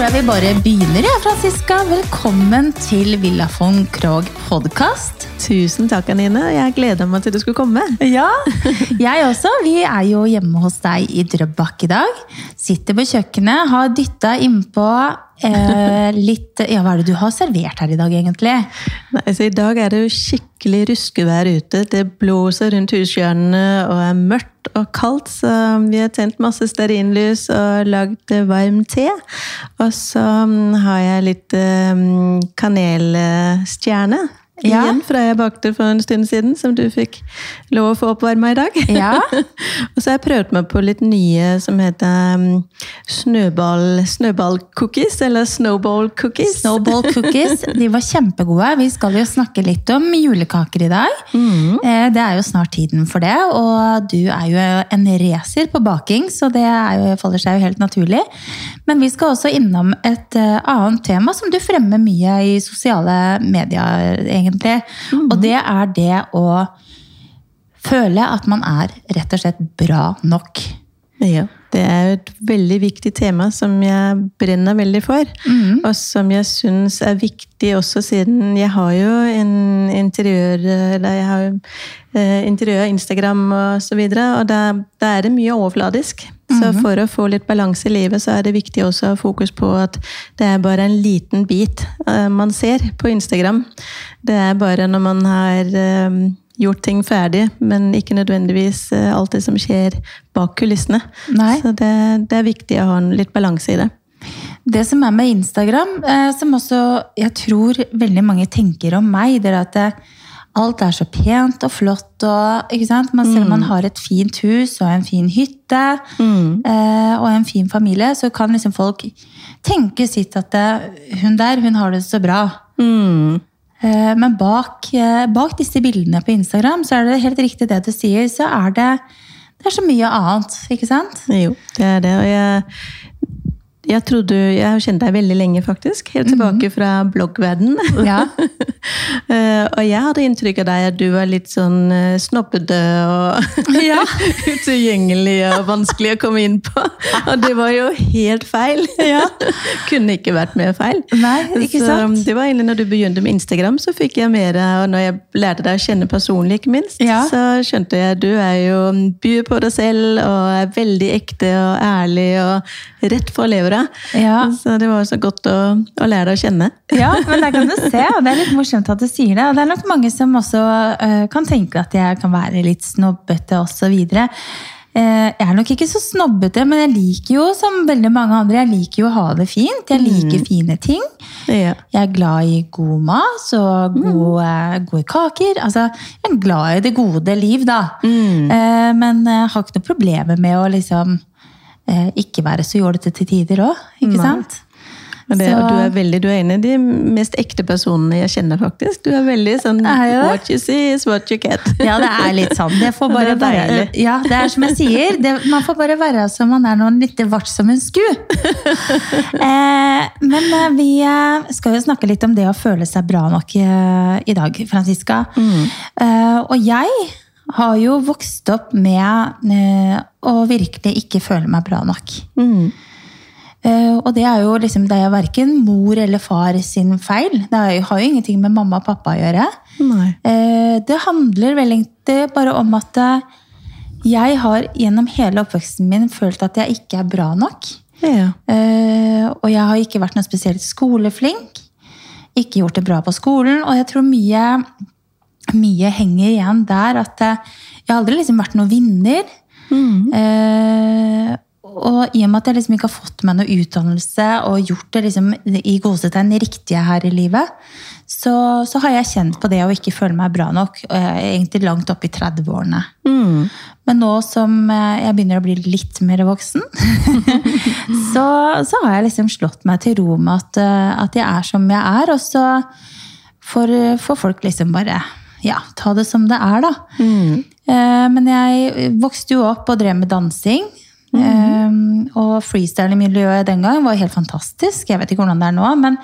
tror jeg vi bare begynner, ja, Franziska. Velkommen til Villa von Krogh podkast. Tusen takk, Anine. Jeg gleder meg til du skulle komme. Ja, jeg også. Vi er jo hjemme hos deg i Drøbak i dag. Sitter på kjøkkenet, har dytta innpå eh, litt Ja, hva er det du har servert her i dag, egentlig? Nei, altså, I dag er det jo skikkelig ruskevær ute. Det blåser rundt hushjørnene og er mørkt og kaldt, så vi har tent masse stearinlys og lagd varm te. Og så mm, har jeg litt um, kanelstjerne ja. igjen fra jeg bakte for en stund siden, som du fikk lov å få oppvarma i dag. Ja. og så har jeg prøvd meg på litt nye som heter um, snøball, snøballcookies, eller snowball cookies. Snowball cookies, De var kjempegode. Vi skal jo snakke litt om julekaker i dag. Mm. Eh, det er jo snart tiden for det, og du er jo en racer på baking, så det jo, faller seg jo helt naturlig. Men vi skal også innom et uh, annet tema som du fremmer mye i sosiale medier. egentlig egentlig. Mm. Og det er det å føle at man er rett og slett bra nok. Ja, det er et veldig viktig tema som jeg brenner veldig for. Mm. Og som jeg syns er viktig også siden jeg har jo en interiør eller jeg har eh, interiør, Instagram og så videre, og da, da er det mye overfladisk. Så mhm. for å få litt balanse i livet, så er det viktig også å ha fokus på at det er bare en liten bit uh, man ser på Instagram. Det er bare når man har uh, gjort ting ferdig, men ikke nødvendigvis uh, alt det som skjer bak kulissene. Nei. Så det, det, er viktig å ha en litt balanse i det. Det som er med Instagram, som også jeg tror veldig mange tenker om meg, det er at det, alt er så pent og flott. Og, ikke sant? Man, selv om man mm. har et fint hus og en fin hytte mm. eh, og en fin familie, så kan liksom folk tenke sitt at det, eh, hun der, hun har det så bra. Mm. Eh, men bak, eh, bak, disse bildene på Instagram, så er det helt riktig det du sier, så er det, det er så mye annet, ikke sant? Jo, det er det. Og jeg jeg trodde, jeg har kjent deg veldig lenge, faktisk. Helt tilbake mhm. fra bloggverden. Ja. uh, og jeg hadde inntrykk av deg at du var litt sånn uh, snobbete og ja. utilgjengelig og vanskelig å komme inn på. Og det var jo helt feil! Ja. Kunne ikke vært mer feil. Nei, ikke sant? Så det var egentlig når du begynte med Instagram, så fikk jeg mer, og når jeg lærte deg å kjenne personlig, ikke minst, ja. så skjønte jeg at du er jo byr på deg selv og er veldig ekte og ærlig og rett for levra. Ja. Så det var så godt å, å, lære å kjenne. Ja, men der kan du se, og det er litt morsomt at du sier det. Og det er nok mange som også uh, kan tenke at jeg kan være litt snobbete osv. Uh, jeg er nok ikke så snobbete, men jeg liker jo som veldig mange andre, jeg liker jo å ha det fint. Jeg liker mm. fine ting. Ja. Jeg er glad i god mat og gode, mm. gode, kaker. Altså, jeg er glad i det gode liv, da. Mm. Men jeg har ikke noe problemer med å liksom eh, ikke være så jålete til tider òg. Ikke Nei. sant? Det, du, er veldig, du er en av de mest ekte personene jeg kjenner, faktisk. Du er veldig sånn What you see is what you get. Ja, det er litt sånn. Det får bare det være, ja, det er som jeg sier, det, man får bare være som man er når man lytter vart som en sku. eh, men eh, vi eh, skal jo snakke litt om det å føle seg bra nok eh, i dag, Franziska. Mm. Eh, og jeg har jo vokst opp med eh, å virkelig ikke føle meg bra nok. Mm. Uh, og det er jo liksom, det er verken mor eller far sin feil. Det har jo ingenting med mamma og pappa å gjøre. Nei. det handler vel egentlig bare om at jeg har gjennom hele oppveksten min følt at jeg ikke er bra nok. Ja. og jeg har ikke vært noe spesielt skoleflink. Ikke gjort det bra på skolen. Og jeg tror mye mye henger igjen der. At jeg har aldri liksom vært noen vinner. Mm. Eh, og i og med at jeg liksom ikke har fått meg noe utdannelse og gjort det liksom i gåsetegn riktige her i livet, så, så, har jeg kjent på det å ikke føle meg bra nok. Egentlig langt opp i 30-årene. Mm. Men nå som eh, jeg begynner å bli litt mer voksen, så, så, har jeg liksom slått meg til ro med at, eh, at jeg er som jeg er. Og så får folk liksom bare ja, ta det som det er, da. Mm. Eh, men jeg vokste jo opp og drev med dansing. Mm. Eh, og freestyle-miljøet den gang var helt fantastisk. Jeg vet ikke hvordan det er nå, men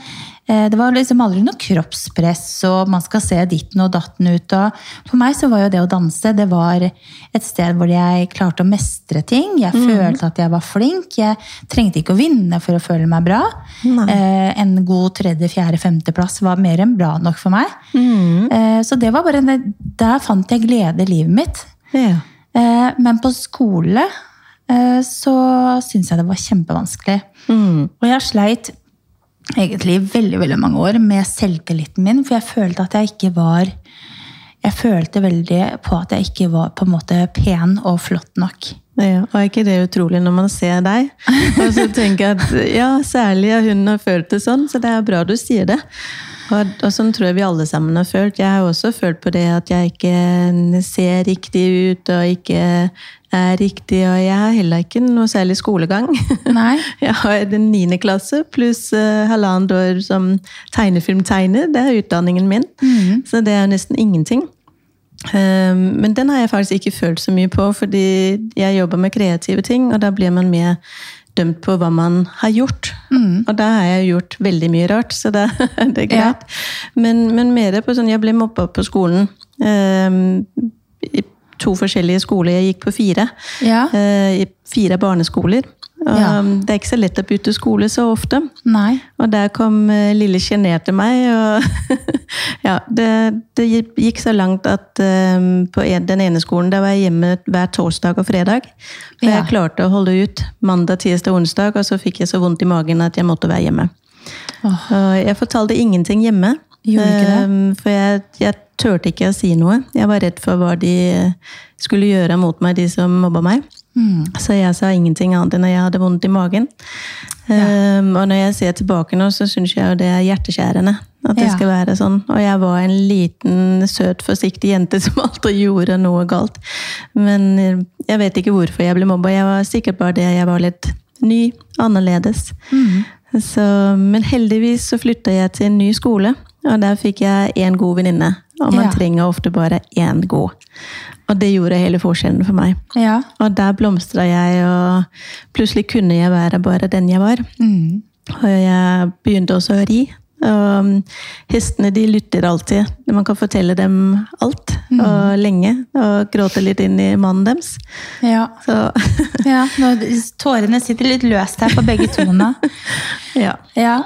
det var liksom aldri noe kroppspress, og man skal se ditten og datten ut. Og for meg så var jo det å danse det var et sted hvor jeg klarte å mestre ting. Jeg følte at jeg var flink. Jeg trengte ikke å vinne for å føle meg bra. Eh, en god tredje, fjerde, femteplass var mer enn bra nok for meg. Eh, så det var bare, en- der fant jeg glede i livet mitt. Ja. Eh, Men på skole eh, så syns jeg det var kjempevanskelig. Mm. Og jeg sleit egentlig i veldig veldig mange år med selvtilliten min, for jeg følte at jeg ikke var Jeg følte veldig på at jeg ikke var på en måte pen og flott nok. Ja, og er ikke det utrolig når man ser deg? Og så tenker jeg at ja, særlig har hun har følt det sånn, så det er bra du sier det. Og, og sånn tror jeg vi alle sammen har følt. Jeg har også følt på det at jeg ikke ser riktig ut, og ikke er riktig, og jeg har heller ikke noe særlig skolegang. Nei. Jeg har den niende klasse pluss uh, halvannet år som tegnefilmtegner. Det er utdanningen min. Så det er nesten ingenting. Um, men den har jeg faktisk ikke følt så mye på, fordi jeg jobber med kreative ting, og da blir man mer dømt på hva man har gjort. Og da har jeg gjort veldig mye rart, så da er greit. Ja. Men, men mer på sånn Jeg ble mobba på skolen. Eh, I to forskjellige skoler. Jeg gikk på fire. Ja. Eh, fire barneskoler. Ja. um, Det er ikke så lett å bytte skole så ofte. Nei. Og der kom lille lille sjenerte meg, og ja, det, det gikk så langt at um, på en, den ene skolen der var jeg hjemme hver torsdag og fredag. For Ja. jeg klarte å holde ut mandag, tirsdag og onsdag, og så fikk jeg så vondt i magen at jeg måtte være hjemme. Oh. Jeg fortalte ingenting hjemme. Eh, For jeg, jeg turte ikke å si noe. Jeg var redd for hva de skulle gjøre mot meg, de som mobba meg. Mm. Så jeg sa ingenting annet enn at jeg hadde vondt i magen. Um, og når jeg ser tilbake nå, så syns jeg jo det er hjerteskjærende. At det Ja. skal være sånn. Og jeg var en liten, søt, forsiktig jente som aldri gjorde noe galt. Men eh, jeg vet ikke hvorfor jeg ble mobba. Jeg var sikkert bare det jeg var litt ny, annerledes. Så, men heldigvis så flytta jeg til en ny skole, og der fikk jeg én god venninne. Og man Ja. trenger ofte bare én god. Og det gjorde hele forskjellen for meg. Ja. Og der blomstra jeg, og plutselig kunne jeg være bare den jeg var. Mm. Og jeg begynte også å ri. Og um, hestene de lytter alltid. Man kan fortelle dem alt, og lenge. Og gråte litt inn i mannen deres. Ja. Så ja. Tårene sitter litt løst her på begge to nå. ja. Ja.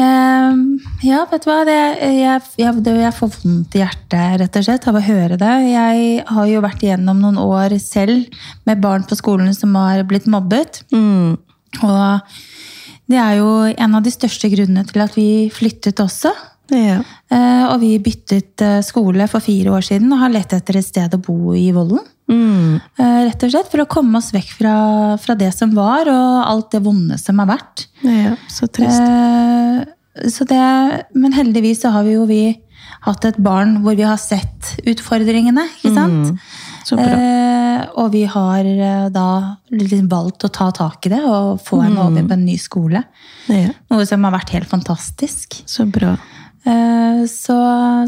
Ehm, ja, vet du hva. Det, jeg, jeg, det, jeg får vondt i hjertet rett og slett av å høre det. Jeg har jo vært igjennom noen år selv med barn på skolen som har blitt mobbet. Mm. Og det er jo en av de største grunnene til at vi flyttet også. Ja. Eh, og vi byttet eh, skole for fire år siden og har lett etter et sted å bo i Vollen. Mm. Eh, Rett og slett For å komme oss vekk fra, fra det som var, og alt det vonde som har vært. ja. Så trist. Så det, men heldigvis så har vi jo vi hatt et barn hvor vi har sett utfordringene. ikke sant? Så bra. Eh, og vi har da liksom valgt å ta tak i det og få henne over på en ny skole. Ja. Noe som har vært helt fantastisk. Så bra. Eh, så,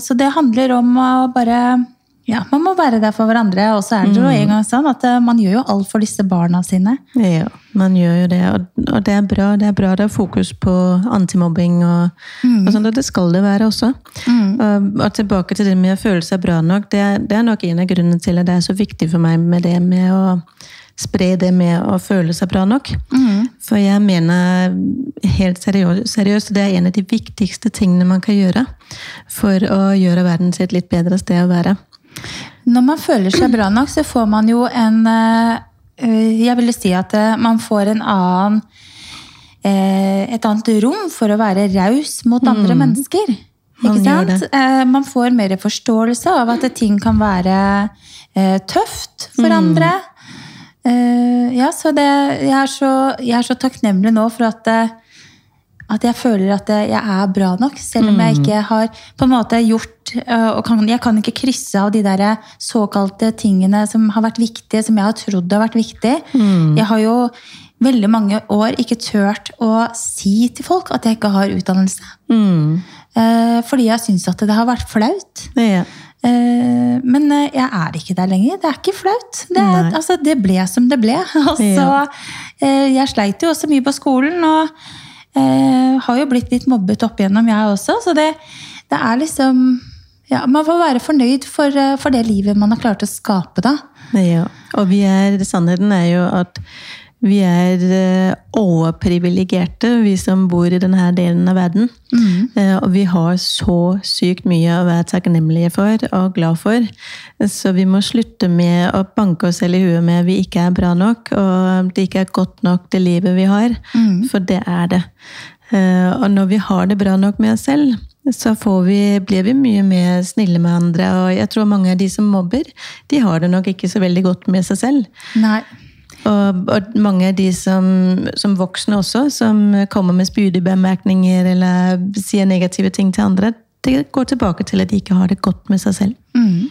så det handler om å bare Ja, man må være der for hverandre. Og så er det jo en gang sånn at eh, man gjør jo alt for disse barna sine. Ja, man gjør jo det, og, det er bra. Det er bra det er fokus på antimobbing, og, og sånn, og det skal det være også. Og, og tilbake til det med å føle seg bra nok, det det er nok en av grunnene til at det er så viktig for meg med det med å spre det med å føle seg bra nok. For jeg mener helt seriøst, det er en av de viktigste tingene man kan gjøre for å gjøre verden til et litt bedre sted å være. Når man føler seg bra nok, så får man jo en eh, eh, Jeg ville si at eh, man får en annen et annet rom for å være raus mot andre mennesker. Man Ikke sant? Man får mer forståelse av at ting kan være tøft for andre. Eh, Ja, så det, jeg, er så, jeg er så takknemlig nå for at eh, at jeg føler at jeg er bra nok, selv om jeg ikke har på en måte gjort øh, og kan, Jeg kan ikke krysse av de der såkalte tingene som har vært viktige, som jeg har trodd har vært viktige. Jeg har jo veldig mange år ikke turt å si til folk at jeg ikke har utdannelse. Mm. Eh, Fordi jeg syns at det har vært flaut. Ja. Eh, Men eh, jeg er ikke der lenger. Det er ikke flaut. Det, altså, det ble som det ble. Altså, jeg sleit jo også mye på skolen. og Eh, har jo blitt litt mobbet opp igjennom, jeg også. Så det, det er liksom ja, Man får være fornøyd for, for, det livet man har klart å skape, da. Ja, og vi er, sannheten er jo at vi er eh, overprivilegerte, vi som bor i denne delen av verden. Mm. Og vi har så sykt mye å være takknemlige for og glad for. Så vi må slutte med å banke oss selv i huet med at vi ikke er bra nok, og det ikke er godt nok det livet vi har. Mm. For det er det. Og når vi har det bra nok med oss selv, så vi, blir vi mye mer snille med andre. Og jeg tror mange av de som mobber, de har det nok ikke så veldig godt med seg selv. Nei. Og, og, mange av de som, som, voksne også, som kommer med spydige bemerkninger eller sier negative ting til andre, det går tilbake til at de ikke har det godt med seg selv. Mm.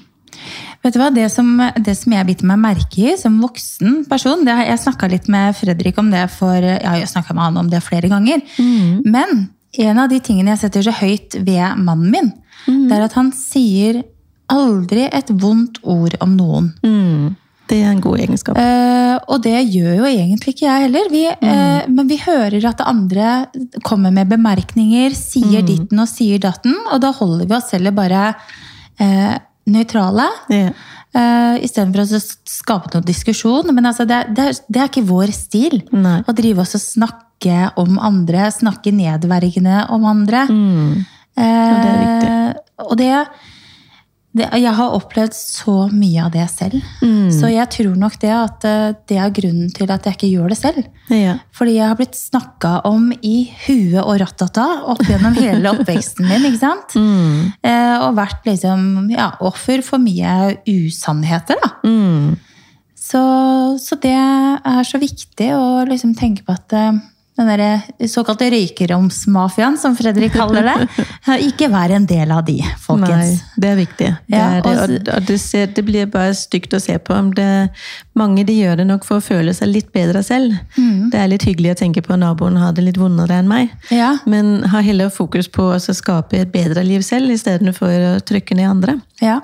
Vet du hva, Det som, det som jeg biter meg merke i som voksen person det, Jeg snakka litt med Fredrik om det for, jeg har jo med han om det flere ganger. Mm. Men en av de tingene jeg setter så høyt ved mannen min, mm. det er at han sier aldri et vondt ord om noen. Mm. Det er en god egenskap. Uh, og det gjør jo egentlig ikke jeg heller. Vi, mm. uh, men vi hører at andre kommer med bemerkninger, sier mm. ditten og sier datten, og da holder vi oss selv bare uh, nøytrale. Yeah. Uh, Istedenfor å skape noen diskusjon. Men altså, det, det, det, er ikke vår stil Nei. å drive oss og snakke om andre, snakke nedverdigende om andre. Mm. Uh, og det er viktig. Og det det, jeg har opplevd så mye av det selv. Mm. Så jeg tror nok det at eh, det er grunnen til at jeg ikke gjør det selv. Ja. Fordi jeg har blitt snakka om i huet og rattata opp gjennom hele oppveksten min. ikke sant? Mm. Eh, og vært liksom ja, offer for mye usannheter, da. Mm. Så, så, det er så viktig å liksom tenke på at eh, den der såkalte røykeromsmafiaen, som Fredrik kaller det. Ikke vær en del av de, folkens. Nei, det er viktig. Det, er det. og, og det, ser, det, blir bare stygt å se på. Det, mange de gjør det nok for å føle seg litt bedre selv. Mm. Det er litt hyggelig å tenke på at naboen har det litt vondere enn meg. Ja. Men ha heller fokus på å skape et bedre liv selv, istedenfor å trykke ned andre. Ja.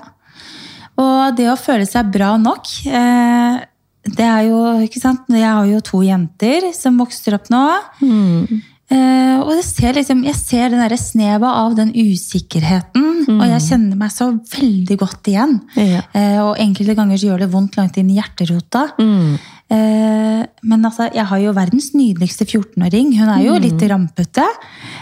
Og det å føle seg bra nok eh, det er jo, ikke sant? Jeg har jo to jenter som vokser opp nå. Mm. Eh, og jeg ser, liksom, jeg ser den snevet av den usikkerheten, mm. og jeg kjenner meg så veldig godt igjen. Ja. Eh, og enkelte ganger så gjør det vondt langt inn i hjerterota. Mm. Eh, men altså, jeg har jo verdens nydeligste 14-åring. Hun er jo mm. litt rampete.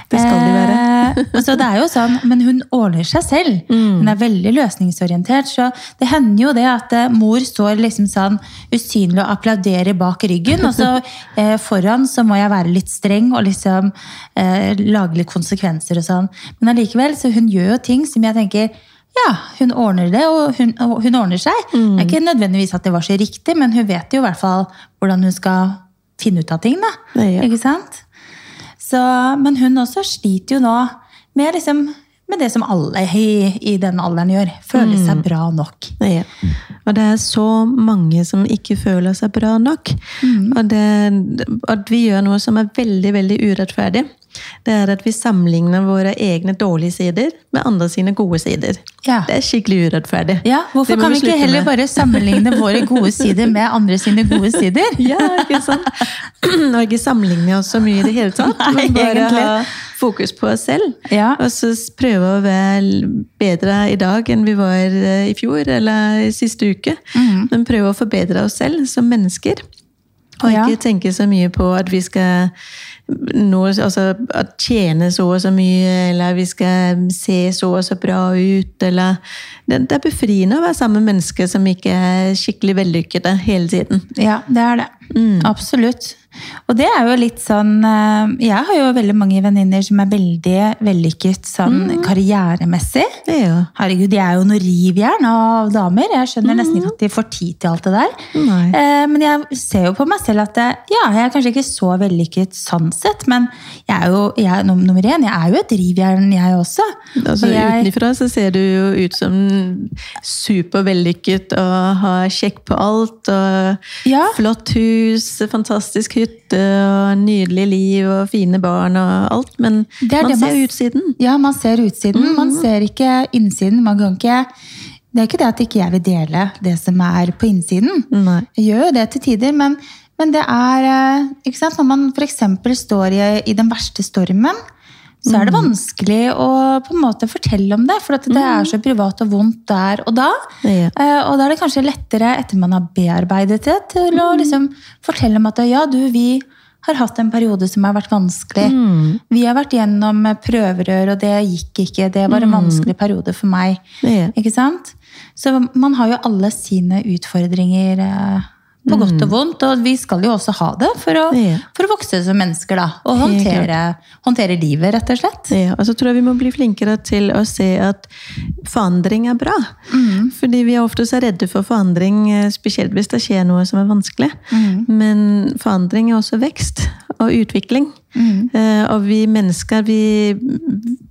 Det skal de være. Eh, så det er jo sånn, Men hun ordner seg selv. Mm. Hun er veldig løsningsorientert. Så det hender jo det at eh, mor står liksom sånn usynlig og applauderer bak ryggen, og så eh, foran så må jeg være litt streng og liksom eh, lage litt konsekvenser og sånn. Men allikevel, så hun gjør jo ting som jeg tenker ja, hun ordner det, og hun, og hun ordner seg. Mm. Det er ikke nødvendigvis at det var så riktig, men hun vet jo i hvert fall hvordan hun skal finne ut av ting. da. Ikke sant? Så, men hun også sliter jo nå med, liksom, med det som alle i, i den alderen gjør. Føle mm. seg bra nok. Ja. Og det er så mange som ikke føler seg bra nok. Mm. Og det, at vi gjør noe som er veldig, veldig urettferdig det er at vi sammenligner våre egne dårlige sider med andre sine gode sider. Ja. Det er skikkelig urettferdig. Ja, Hvorfor kan vi, vi ikke heller med. bare sammenligne våre gode sider med andre sine gode sider? ja, ikke sant? Og ikke sammenligne oss så mye i det hele tatt, men bare egentlig. ha fokus på oss selv. Ja. Og så prøve å være bedre i dag enn vi var eh, i fjor eller siste uke. Mm. Men prøve å forbedre oss selv som mennesker. Og ikke ja. tenke så mye på at vi skal nå altså, at tjene så og så mye, eller vi skal se så og så bra ut, eller Det, det er befriende å være sammen med mennesker som ikke er skikkelig vellykkede hele tiden. Ja, det er det. Mm. Absolutt. Og det er jo litt sånn eh, Jeg har jo veldig mange venninner som er veldig vellykket sånn mm. karrieremessig. Ja. Herregud, de er jo noe rivjern av damer. Jeg skjønner mm. nesten ikke at de får tid til alt det der. Eh, men jeg ser jo på meg selv at eh, ja, jeg er kanskje ikke så vellykket sånn sett, men jeg er jo jeg, nummer én, jeg er jo et rivjern, jeg også. Altså, jeg, Utenfra så ser du jo ut som supervellykket og har sjekk på alt. og ja. Flott hus, fantastisk hytte og nydelig liv og fine barn og alt. Men man ser utsiden. Ja, man ser utsiden. Mm. Man ser ikke innsiden. Man kan ikke det er ikke det at ikke jeg vil dele det som er på innsiden. Nei. Jeg gjør jo det til tider, men Men det er eh, ikke sant? Når man f.eks. står i, i den verste stormen, så er det Mm. vanskelig å på en måte fortelle om det. For at det er så privat og vondt der og da. Ja. Eh, Og da er det kanskje lettere, etter man har bearbeidet det, til å Mm. liksom fortelle om at ja, du, vi har hatt en periode som har vært vanskelig. Mm. Vi har vært gjennom prøverør, og det gikk ikke. Det var en vanskelig periode for meg. Ja. Ikke sant? Så man har jo alle sine utfordringer på godt og vondt, og vi skal jo også ha det for å, Ja. for å vokse som mennesker, da. Og håndtere, håndtere livet, rett og slett. Ja, og så tror jeg vi må bli flinkere til å se at forandring er bra. Fordi vi er ofte så redde for forandring, eh, spesielt hvis det skjer noe som er vanskelig. Men forandring er også vekst og utvikling. Eh, Og vi mennesker, vi,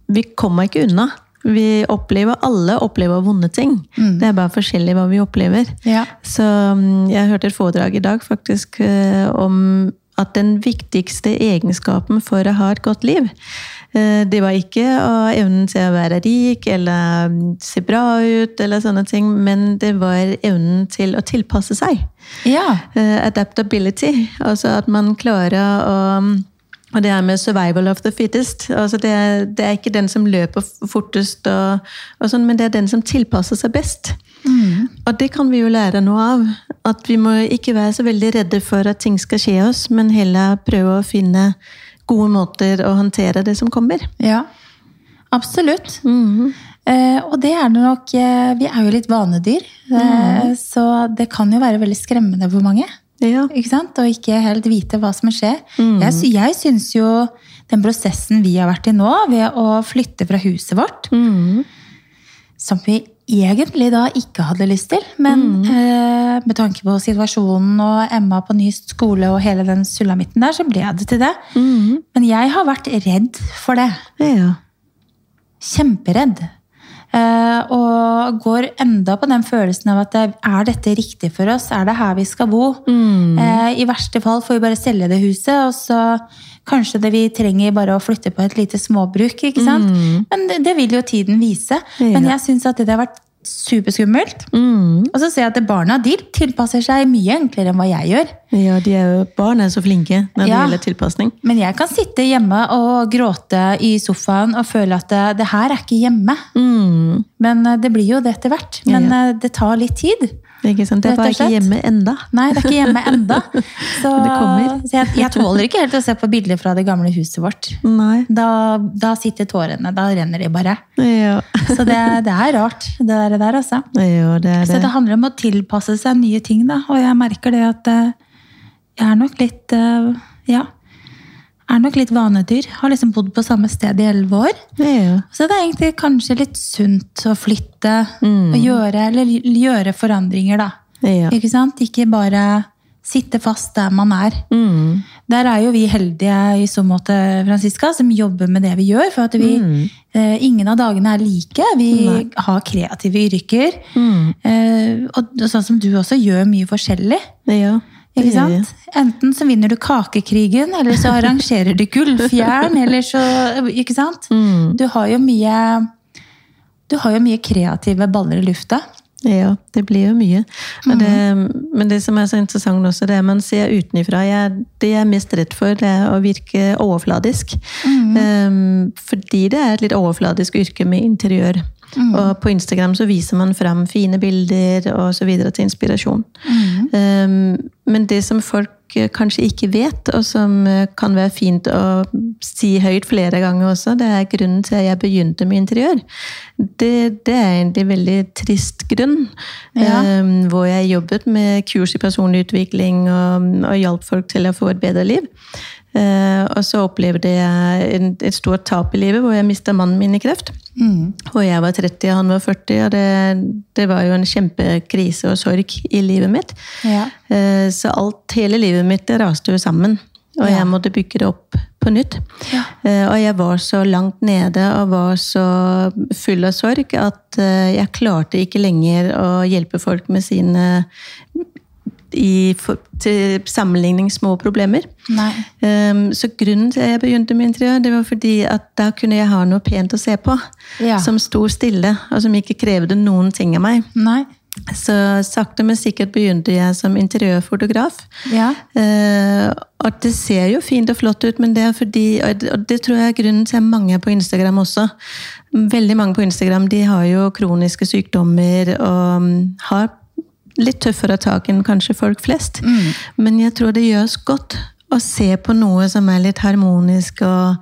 vi kommer ikke unna. Vi opplever, alle opplever vonde ting. Det er bare forskjellig hva vi opplever. Ja. Så mm, jeg hørte et foredrag i dag faktisk eh, om at den viktigste egenskapen for å ha et godt liv, eh, det var ikke å evnen til å være rik eller mm, se bra ut, eller sånne ting, men det var evnen til å tilpasse seg. Ja. Eh, Adaptability. Altså at man klarer å og det er med 'survival of the fittest'. altså Det er, det er ikke den som løper fortest, og, og sånn, men det er den som tilpasser seg best. Og det kan vi jo lære noe av. At vi må ikke være så veldig redde for at ting skal skje oss, men heller prøve å finne gode måter å håndtere det som kommer. ja. Absolutt. Eh, og det er det nok eh, Vi er jo litt vanedyr, eh, så det kan jo være veldig skremmende for mange. Ja. Ikke sant? Og ikke helt vite hva som skjer. Jeg, jeg syns jo den prosessen vi har vært i nå, ved å flytte fra huset vårt, som vi egentlig da ikke hadde lyst til, men eh, med tanke på situasjonen og Emma på ny skole og hele den sulamitten der, så ble det til det. Men jeg har vært redd for det. ja. Kjemperedd. Eh, og går enda på den følelsen av at er dette riktig for oss? Er det her vi skal bo? Eh, I verste fall får vi bare selge det huset, og så kanskje det vi trenger bare å flytte på et lite småbruk. ikke sant? Men det, det vil jo tiden vise. Men jeg syns at det har vært superskummelt. Og så ser jeg at barna de tilpasser seg mye enklere enn hva jeg gjør. ja de er jo, barn er så flinke når det Ja. gjelder tilpasning. Men jeg kan sitte hjemme og gråte i sofaen og føle at det, det her er ikke hjemme. Mm. Men eh, det blir jo det etter hvert. Men eh, det tar litt tid. Ikke sant? Det er bare ikke hjemme enda. Nei, det er ikke hjemme enda. Så, så jeg, jeg tåler ikke helt å se på bilder fra det gamle huset vårt. Da, da sitter tårene. Da renner de bare. Ja. Så det, det er rart, det der, der altså. ja, det er Så det. det handler om å tilpasse seg nye ting, da. Og jeg merker det at eh, jeg er nok litt eh, Ja. Er nok litt vanedyr. Har liksom bodd på samme sted i elleve år. Ja. Så det er egentlig kanskje litt sunt å flytte Mm. og gjøre, eller gjøre forandringer, da. Ja. Ikke sant? Ikke bare sitte fast der man er. Mm. Der er jo vi heldige i så måte, Franziska, som jobber med det vi gjør. For at vi, eh, ingen av dagene er like. Vi har kreative yrker. Eh, og sånn som du også gjør mye forskjellig. Ja. Ikke sant? Enten så vinner du kakekrigen, eller så arrangerer du gullfjern, eller så Ikke sant? Du har jo mye Du har jo mye kreative baller i lufta. Ja, det blir jo mye. Men det, men det som er så interessant også, det man ser utenfra. Det jeg er mest redd for, det er å virke overfladisk. Um, fordi det er et litt overfladisk yrke med interiør. Og på Instagram så viser man fram fine bilder og så videre til inspirasjon. Um, men det som folk eh, kanskje ikke vet, og som eh, kan være fint å si høyt flere ganger også, det er grunnen til at jeg begynte med interiør. Det, det er egentlig en veldig trist grunn. Ja. Um, hvor jeg jobbet med kurs i personlig utvikling og, og hjalp folk til å få et bedre liv. Eh, og så opplevde jeg et stort tap i livet, hvor jeg mista mannen min i kreft. Og jeg var 30, og han var 40, og det, det var jo en kjempekrise og sorg i livet mitt. Ja. Eh, Så alt, hele livet mitt raste jo sammen. Og jeg måtte bygge det opp på nytt. Ja. Eh, Og jeg var så langt nede og var så full av sorg at jeg klarte ikke lenger å hjelpe folk med sine i, for, til sammenligning små problemer. Um, så grunnen til at jeg begynte med interiør, det var fordi at da kunne jeg ha noe pent å se på. Ja. Som sto stille, og som ikke krevde noen ting av meg. Nei. Så sakte, men sikkert begynte jeg som interiørfotograf. Ja. Uh, og det ser jo fint og flott ut, men det er fordi Og det- tror jeg er grunnen til at mange på Instagram også. Veldig mange på Instagram de har jo kroniske sykdommer og mm, har litt tøffere tak enn kanskje folk flest. Men jeg tror det gjør oss godt å se på noe som er litt harmonisk og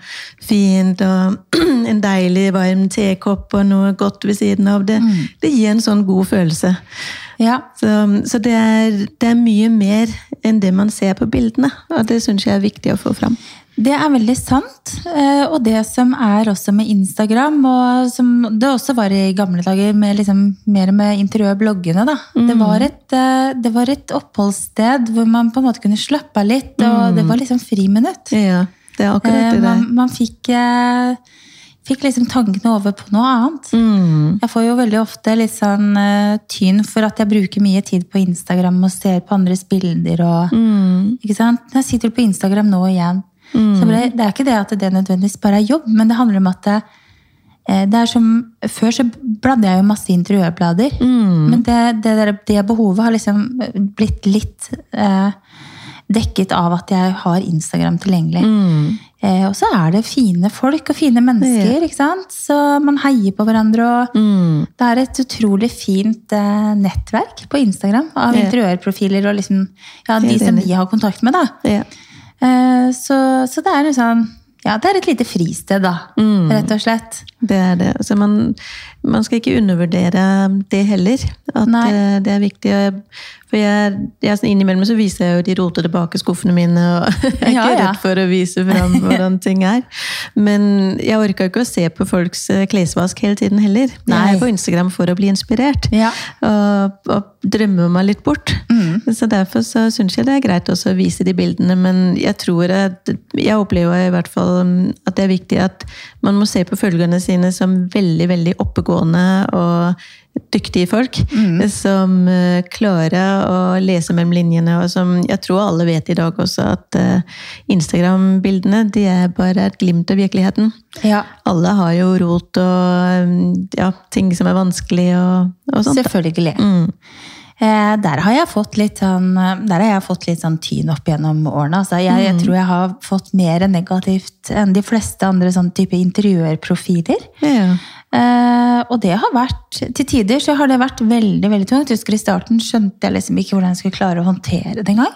fint, og en deilig varm tekopp og noe godt ved siden av det. Det gir en sånn god følelse. ja. Så, så det, er, det er mye mer enn det man ser på bildene, og det syns jeg er viktig å få fram. Det er veldig sant. eh, Og det som er også med Instagram, og som det også var i gamle dager med liksom mer med interiørbloggene, da. Det, var et, eh, det var et oppholdssted hvor man på en måte kunne slappe av litt, og det var liksom friminutt. Ja, det er akkurat Eh, det. Man, man fikk, fikk liksom tankene over på noe annet. Mm. Jeg får jo veldig ofte litt sånn tyn for at jeg bruker mye tid på Instagram og ser på andres bilder. og Mm. ikke sant? Jeg sitter på Instagram nå igjen. Så bare, det er ikke det at det nødvendigvis bare er jobb, men det handler om at det, eh, det er som, Før så bladde jeg jo masse interiørblader. Mm. Men det, det, der, det behovet har liksom blitt litt eh, dekket av at jeg har Instagram tilgjengelig. Mm. Eh, og så er det fine folk og fine mennesker, ikke sant? så man heier på hverandre. og Mm. Det er et utrolig fint eh, nettverk på Instagram av Ja. interiørprofiler og liksom, ja, de som vi har kontakt med. da. Ja. Eh, så, så det er liksom Ja, det er et lite fristed, da. Mm. Rett og slett. Det er det. Altså man, man skal ikke undervurdere det heller. At Nei. eh, det er viktig. For jeg, jeg Innimellom så viser jeg jo de rotete bakeskuffene mine. og Jeg er Ja, ikke redd for å vise fram hvordan ting er. Men jeg orker ikke å se på folks eh, klesvask hele tiden heller. Jeg er på Instagram for å bli inspirert. Ja. Og, og drømme meg litt bort. Så derfor så syns jeg det er greit også å vise de bildene. Men jeg tror at Jeg opplever i hvert fall mm, at det er viktig at man må se på følgerne sine som veldig, veldig oppegående og dyktige folk. Som eh, klarer å lese mellom linjene, og som jeg tror alle vet i dag også, at eh, Instagram-bildene de er bare et glimt av virkeligheten. Ja, Alle har jo rot og mm, ja, ting som er vanskelig og, og sånt. selvfølgelig. Mm. Eh, der har jeg fått litt sånn, der har jeg fått litt sånn tyn opp gjennom årene. Altså, jeg, Mm. jeg tror jeg har fått mer negativt enn de fleste andre sånn type interiørprofiler. Ja. Eh, og det har vært, til tider så har det vært veldig veldig tungt. Jeg husker I starten skjønte jeg liksom ikke hvordan jeg skulle klare å håndtere det engang.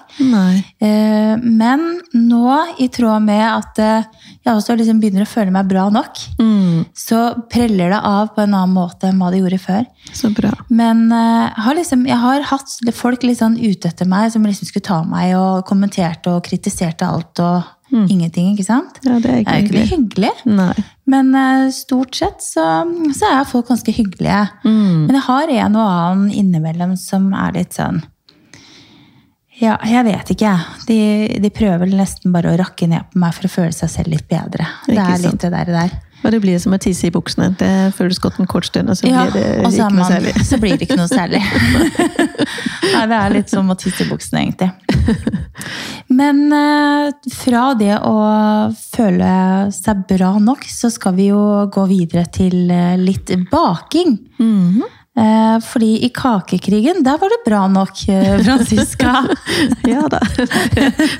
Eh, men nå, i tråd med at eh, jeg også liksom begynner å føle meg bra nok, Mm. så preller det av på en annen måte enn hva det gjorde før. Så bra. Men har liksom, jeg har hatt folk litt sånn ute etter meg som liksom skulle ta meg og kommenterte og kritiserte alt og ingenting. ikke sant? Ja, det er ikke Det er jo ikke noe hyggelig. Nei. Men uh, stort sett så, så er folk ganske hyggelige. Mm. Men jeg har en og annen innimellom som er litt sånn Ja, jeg vet ikke, jeg. De, de prøver nesten bare å rakke ned på meg for å føle seg selv litt bedre. Det det er sant. litt det der. Og det blir som å tisse i buksene. Det føles godt en kort stund, og så Ja, blir det så, ikke noe særlig. så blir det ikke noe særlig. Nei, det er litt som å tisse i buksene, egentlig. Men eh, fra det å føle seg bra nok, så skal vi jo gå videre til eh, litt baking. Mhm. Eh, fordi i kakekrigen, der var det bra nok, eh, Franziska. Ja da.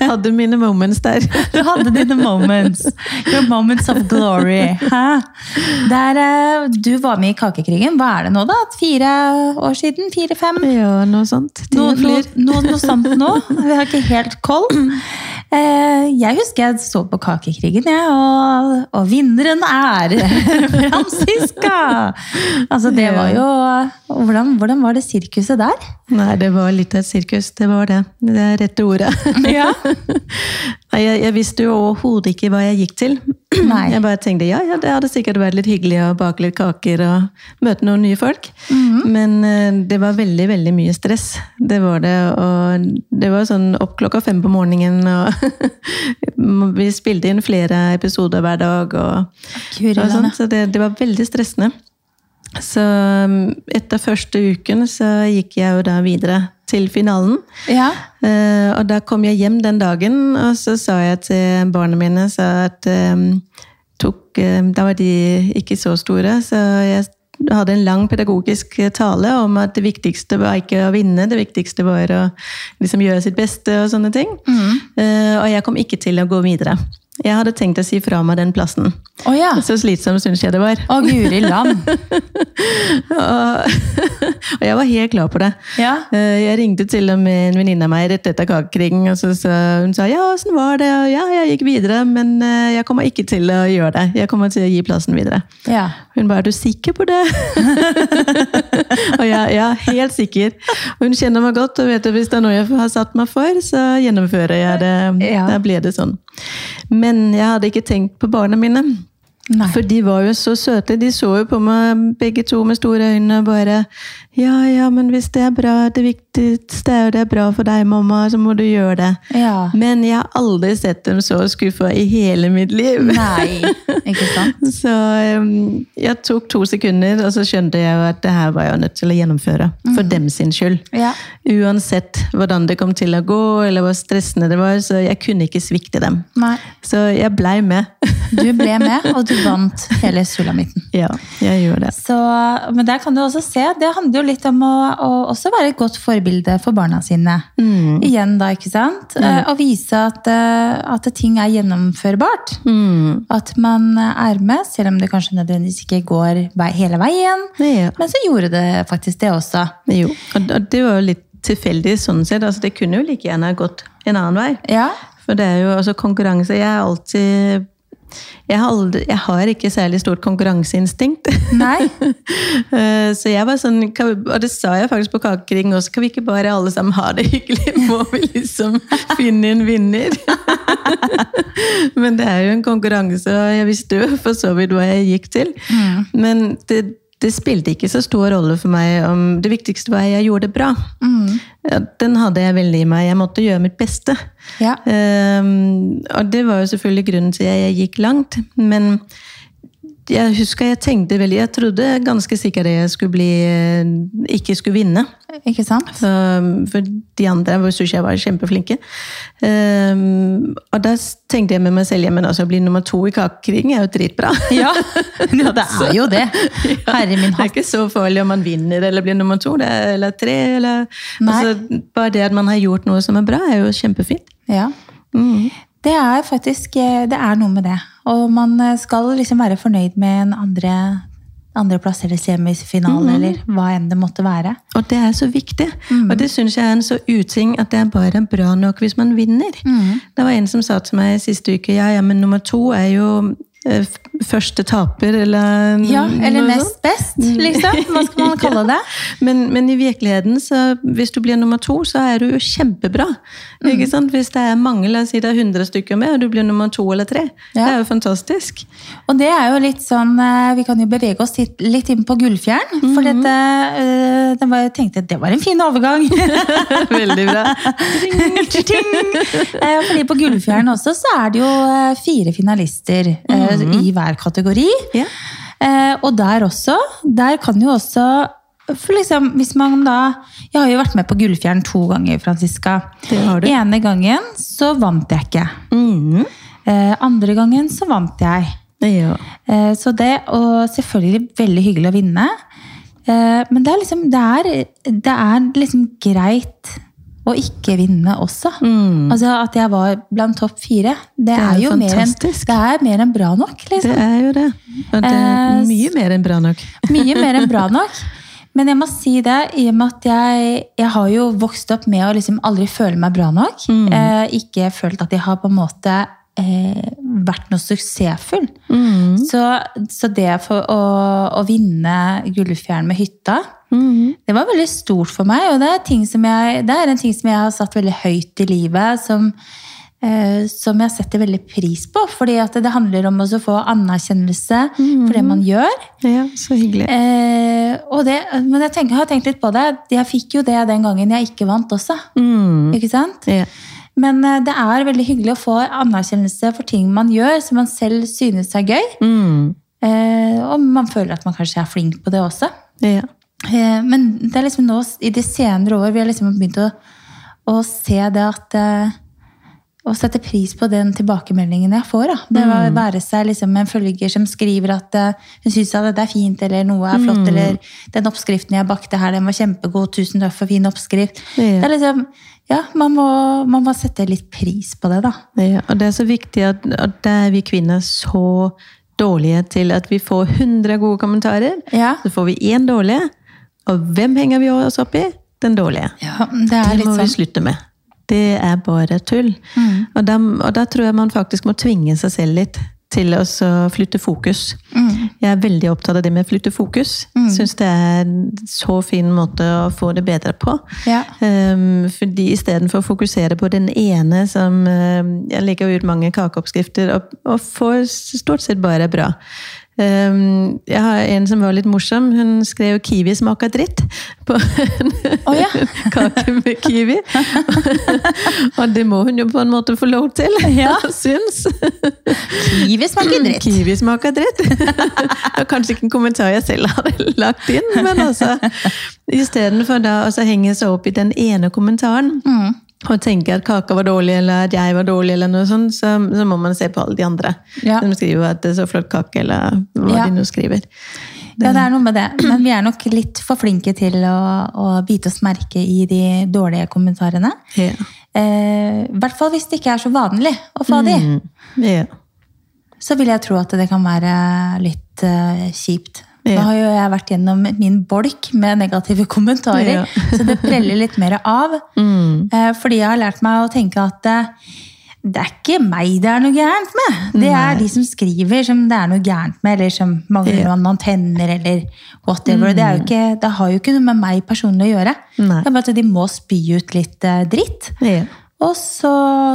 Hadde mine moments der. Du hadde dine moments. Your moments of glory. Hæ? Der, eh, du var med i kakekrigen. Hva er det nå, da? Fire år siden? Fire-fem? Ja, noe sånt. Noe, noe, noe, noe sånt nå. Vi har ikke helt koll. Eh, jeg husker jeg så på Kakekrigen, jeg, og, og vinneren er Franziska! Altså, det var jo Hvordan, hvordan var det sirkuset der? Nei, det var litt av et sirkus. Det var det. Det er rette ordet. Ja. Jeg, jeg visste jo overhodet ikke hva jeg gikk til. Nei. Jeg bare tenkte ja, ja, det hadde sikkert vært litt hyggelig å bake litt kaker og møte noen nye folk. Men eh, det var veldig, veldig mye stress. Det var det. Og det var sånn opp klokka fem på morgenen, og vi spilte inn flere episoder hver dag. og, og sånt, så det, det var veldig stressende. Så um, etter første uken så gikk jeg jo da videre til finalen. Ja. Uh, og da kom jeg hjem den dagen, og så sa jeg til barna mine så at um, tok, um, Da var de ikke så store, så jeg hadde en lang pedagogisk tale om at det viktigste var ikke å vinne, det viktigste var å liksom gjøre sitt beste og sånne ting. Eh, og jeg kom ikke til å gå videre. Jeg hadde tenkt å si fra meg den plassen. Oh, ja. Så slitsom syns jeg det var. Å, guri land. Og, jeg var helt klar på det. Ja. Eh, Jeg ringte til og med en venninne av meg rett etter kakekrigen, og så så hun sa, ja, åssen var det? Og ja, jeg gikk videre, men eh, jeg kommer ikke til å gjøre det. Jeg kommer til å gi plassen videre. ja. Hun bare, er du sikker på det? og jeg, ja, helt sikker. Hun kjenner meg godt, og vet at hvis det er noe jeg har satt meg for, så gjennomfører jeg det. Ja. Da blir det sånn. Men jeg hadde ikke tenkt på barna mine. Nei. For de var jo så søte. De så jo på meg begge to med store øyne og bare Ja, ja, men hvis det er bra, det er er jo det er bra for deg, mamma, så må du gjøre det. Ja. Men jeg har aldri sett dem så skuffa i hele mitt liv. Nei, ikke sant? Så um, jeg tok to sekunder, og så skjønte jeg at det her var jeg nødt til å gjennomføre. For dem sin skyld. Ja. Uansett hvordan det kom til å gå, eller hvor stressende det var, så jeg kunne ikke svikte dem. Nei. Så jeg blei med. Du ble med, og du vant hele sulamitten. ja, jeg gjorde det. Så, men der kan du også se, det handler jo litt om å, å også være et godt forbilde for barna sine. Mm. Igjen da, ikke sant? Mm. Og vise at, eh, at ting er gjennomførbart. Mm. At man er med, selv om det kanskje nødvendigvis ikke går hele veien. Ja. Men så gjorde det faktisk det også. Jo, og det var jo litt tilfeldig sånn sett. Altså, det kunne jo like gjerne gått en annen vei. Ja, For det er jo altså konkurranse Jeg er alltid jeg har, aldri, jeg har ikke særlig stort konkurranseinstinkt. nei. Eh, Så jeg var sånn, og det sa jeg faktisk på kakekring også, kan vi ikke bare alle sammen ha det hyggelig? Må vi liksom finne en vinner? Men det er jo en konkurranse, og jeg visste jo for så vidt hva jeg gikk til. Men det, det spilte ikke så stor rolle for meg om Det viktigste var at jeg gjorde det bra. Mm. Den hadde jeg veldig i meg. Jeg måtte gjøre mitt beste. Ja. Um, og det var jo selvfølgelig grunnen til at jeg gikk langt. Men jeg husker jeg tenkte veldig Jeg trodde ganske sikkert at jeg skulle bli eh, ikke skulle vinne. Ikke sant? For, for de andre syntes jeg var kjempeflinke. Um, og da tenkte jeg med meg selv ja, men altså, å bli nummer to i kakekrigen er jo dritbra. Ja. ja, det er jo det. Herre min Det er ikke så farlig om man vinner eller blir nummer to det er, eller tre. Eller, altså, bare det at man har gjort noe som er bra, er jo kjempefint. Ja. Mm. Det er faktisk eh, det er noe med det. Og man eh, skal liksom være fornøyd med en andre, andreplass eller semifinale, eller hva enn det måtte være. Og det er så viktig. Og det syns jeg er en så uting at det er bare bra nok hvis man vinner. Det var en som sa til meg siste uke ja, ja, men nummer to er jo eh, første taper, eller Ja, eller nest best, liksom. Hva skal man kalle det? Men, men i virkeligheten, så hvis du blir nummer to, så er du jo kjempebra. Mm. Ikke sant? Hvis det er mange, la oss si det er 100 stykker med, og du blir nummer to eller tre. Det er jo fantastisk. Og det er jo litt sånn eh, Vi kan jo bevege oss litt, inn på Gullfjern. For dette øh, Jeg tenkte det var en fin overgang. Veldig bra. Eh, Fordi på Gullfjern også så er det jo fire finalister eh, i hver kategori. Ja. Eh, og der også, der kan jo også for liksom, hvis man da Jeg har jo vært med på Gullfjern to ganger, Franziska. Det har du. Ene gangen så vant jeg ikke. Mm. Eh, andre gangen så vant jeg. Ja. Eh, så det, og selvfølgelig veldig hyggelig å vinne. Eh, men det er liksom, det er, det er liksom greit å ikke vinne også. Altså At jeg var blant topp fire, det, er er, jo mer enn, det er mer enn bra nok. Det Liksom. er jo det. Og det er Eh, mye mer enn bra nok. Mye mer enn bra nok. Men jeg må si det, i og med at jeg, jeg har jo vokst opp med å liksom aldri føle meg bra nok. Eh, ikke følt at jeg har på en måte eh, vært noe suksessfull. Så, så det for å, å vinne Gullfjæren med hytta, det var veldig stort for meg. Og det er, ting som jeg, det er en ting som jeg har satt veldig høyt i livet. som eh, som jeg setter veldig pris på. Fordi det handler om å få anerkjennelse for det man gjør. Ja, så hyggelig. Eh, og det, men jeg, tenker, jeg har tenkt litt på det. Jeg fikk jo det den gangen jeg ikke vant også. Mm. Ikke sant? Ja. Men eh, det er veldig hyggelig å få anerkjennelse for ting man gjør som man selv synes er gøy. Mm. Eh, og man føler at man kanskje er flink på det også. Ja. Eh, men det er liksom nå i de senere år vi har liksom begynt å, å se det at, Å sette pris på den tilbakemeldingen jeg får. Da. Det Mm. å være seg liksom en følger som skriver at eh, hun syns det er fint, eller noe er Mm. flott, eller den oppskriften jeg bakte her, den var kjempegod, tusen takk for fin oppskrift. Ja. Det er liksom, ja, man må, man må sette litt pris på det, da. Ja, og det er så viktig at, at det er vi kvinner så dårlige til at vi får 100 gode kommentarer. Ja. Så får vi én dårlig, og hvem henger vi oss opp i? Den dårlige. Ja, det Det må vi sånn. slutte med. Det er bare tull. Og, da, og da tror jeg man faktisk må tvinge seg selv litt til å flytte fokus. Jeg er veldig opptatt av det med å flytte fokus. Syns det er en så fin måte å få det bedre på. Ja. Um, fordi istedenfor å fokusere på den ene som um, Jeg legger ut mange kakeoppskrifter og, og får stort sett bare bra. Um, jeg har en som var litt morsom. Hun skrev 'kiwi smaker dritt' på en oh, ja. kake med kiwi. og det må hun jo på en måte få lov til, Ja. syns. Kiwi smaker dritt. Kiwi smaker dritt. det var kanskje ikke en kommentar jeg selv hadde lagt inn, men altså Istedenfor å henge seg opp i den ene kommentaren Mm. Og tenker at kaka var dårlig, eller at jeg var dårlig, eller noe sånt, så, så må man se på alle de andre. Ja. De skriver at det er så flott kake, eller hva Ja. de nå skriver. Ja, det er noe med det. Men vi er nok litt for flinke til å, å bite oss merke i de dårlige kommentarene. Ja. Eh, I hvert fall hvis det ikke er så vanlig å få de. Mm. Ja. Så vil jeg tro at det kan være litt uh, kjipt. Nå har jo jeg vært gjennom min bolk med negative kommentarer, Ja. så det preller litt mer av. Mm. Eh, fordi jeg har lært meg å tenke at eh, det er ikke meg det er noe gærent med. Det er Nei. de som skriver som det er noe gærent med, eller som mangler Ja. noen antenner, eller whatever. Det, er jo ikke, det har jo ikke noe med meg personlig å gjøre. Nei. Det er bare at de må spy ut litt eh, dritt. Ja. Og så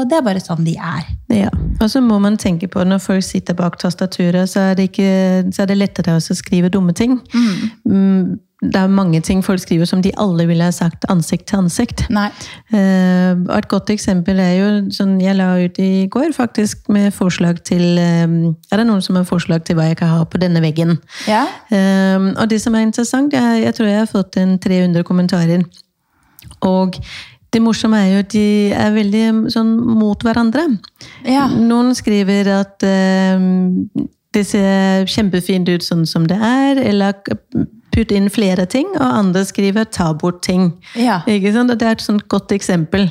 Det er bare sånn de er. Ja, og så må man tenke på når folk sitter bak tastaturet, så er det, ikke, så er det lettere å skrive dumme ting. Mm, Det er mange ting folk skriver som de alle ville ha sagt ansikt til ansikt. Nei. Eh, og et godt eksempel er jo sånn jeg la ut i går, faktisk, med forslag til eh, Er det noen som har forslag til hva jeg kan ha på denne veggen? Ja. Um, og det som er interessant, jeg, jeg tror jeg har fått en 300 kommentarer. Og det morsomme er jo at de er veldig sånn mot hverandre. Ja. Noen skriver at eh, det ser kjempefint ut sånn som det er, eller putt inn flere ting, og andre skriver ta bort ting. Ja. Ikke sant? Og det er et sånt godt eksempel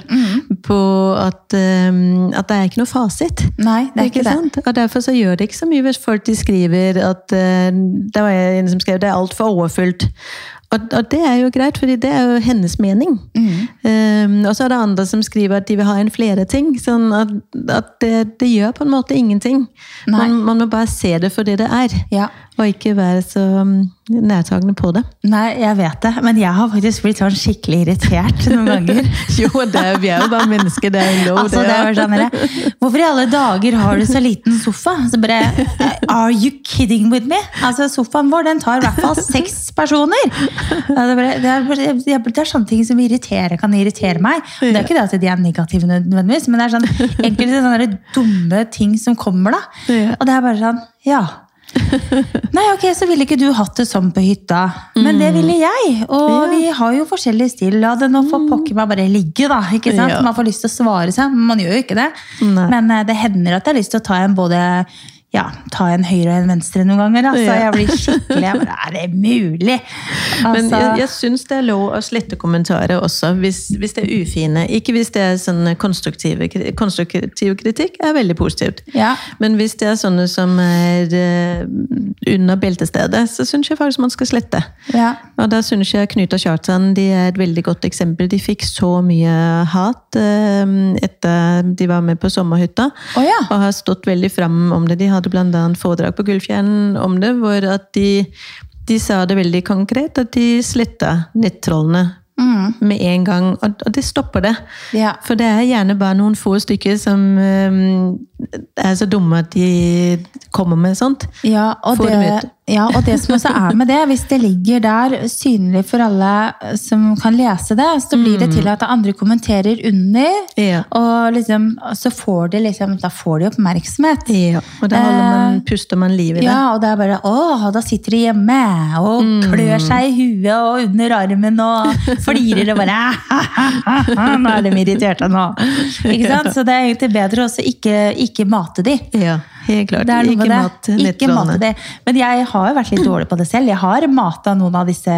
på at, um, at det er ikke noe fasit. Nei, det er ikke det. sant? Og derfor så gjør det ikke så mye hvis folk de skriver at uh, Det var en som skrev det er altfor overfylt. Og, og det er jo greit, fordi det er jo hennes mening. Mm. Um, og så er det andre som skriver at de vil ha inn flere ting. Sånn at, at det, det gjør på en måte ingenting. Man, man må bare se det for det det er, Ja. Og ikke være så um, nærtagende på det. Nei, jeg vet det. Men jeg har faktisk blitt sånn skikkelig irritert noen ganger. Jo, det er, vi er jo bare mennesker, det er lov. Altså, det er sånn, Hvorfor i alle dager har du så liten sofa? Så bare, Are you kidding with me? Altså, Sofaen vår den tar i hvert fall seks personer! Det, er det, er det er- det er sånne ting som irriterer, kan irritere meg. Det er ikke det at de er negative, nødvendigvis, men det er sånn, enkelte sånne dumme ting som kommer. da. Og det er bare sånn Ja. Nei, ok, så ville ikke du hatt det sånn på hytta. Men det ville jeg. Og Ja. vi har jo forskjellig stil. La det nå få pokker meg bare ligge, da. ikke sant? Ja. Man får lyst til å svare seg, men man gjør jo ikke det. Nei. Men eh, det hender at jeg har lyst til å ta en både ja, ta en høyre og en venstre noen ganger. Altså. Ja. Jeg blir skikkelig jeg bare, Er det mulig? Men Altså, jeg, jeg syns det er lov å slette kommentarer også, hvis, hvis det er ufine. Ikke hvis det er sånn konstruktiv kritikk, er veldig positivt. Ja. Men hvis det er sånne som er eh, under beltestedet, så syns jeg faktisk man skal slette. ja. Og da syns jeg Knut og Kjartan de er et veldig godt eksempel. De fikk så mye hat eh, etter de var med på sommerhytta, oh, ja. og har stått veldig fram om det. De hadde bl.a. foredrag på Gullfjern om det, hvor at de, de sa det veldig konkret, at de sletta nettrollene Mm. med en gang. Og, det stopper det. Ja. For det er gjerne bare noen få stykker som um, er så dumme at de kommer med sånt. ja, og det. Ja, og det som også er med det, hvis det ligger der synlig for alle som kan lese det, så blir det til at andre kommenterer under, Ja. og liksom, så får de liksom, da får de oppmerksomhet. Ja, og da man, puster man liv i det. Ja, og det er bare åh, da sitter de hjemme og klør seg i huet og under armen og flirer og bare Nå er de irriterte nå. Ikke sant? Så det er egentlig bedre å ikke, ikke mate de. Ja, helt klart. Det er noe med det. mat Ikke mate det. Men jeg har jo vært litt dårlig på det selv. Jeg har mata noen av disse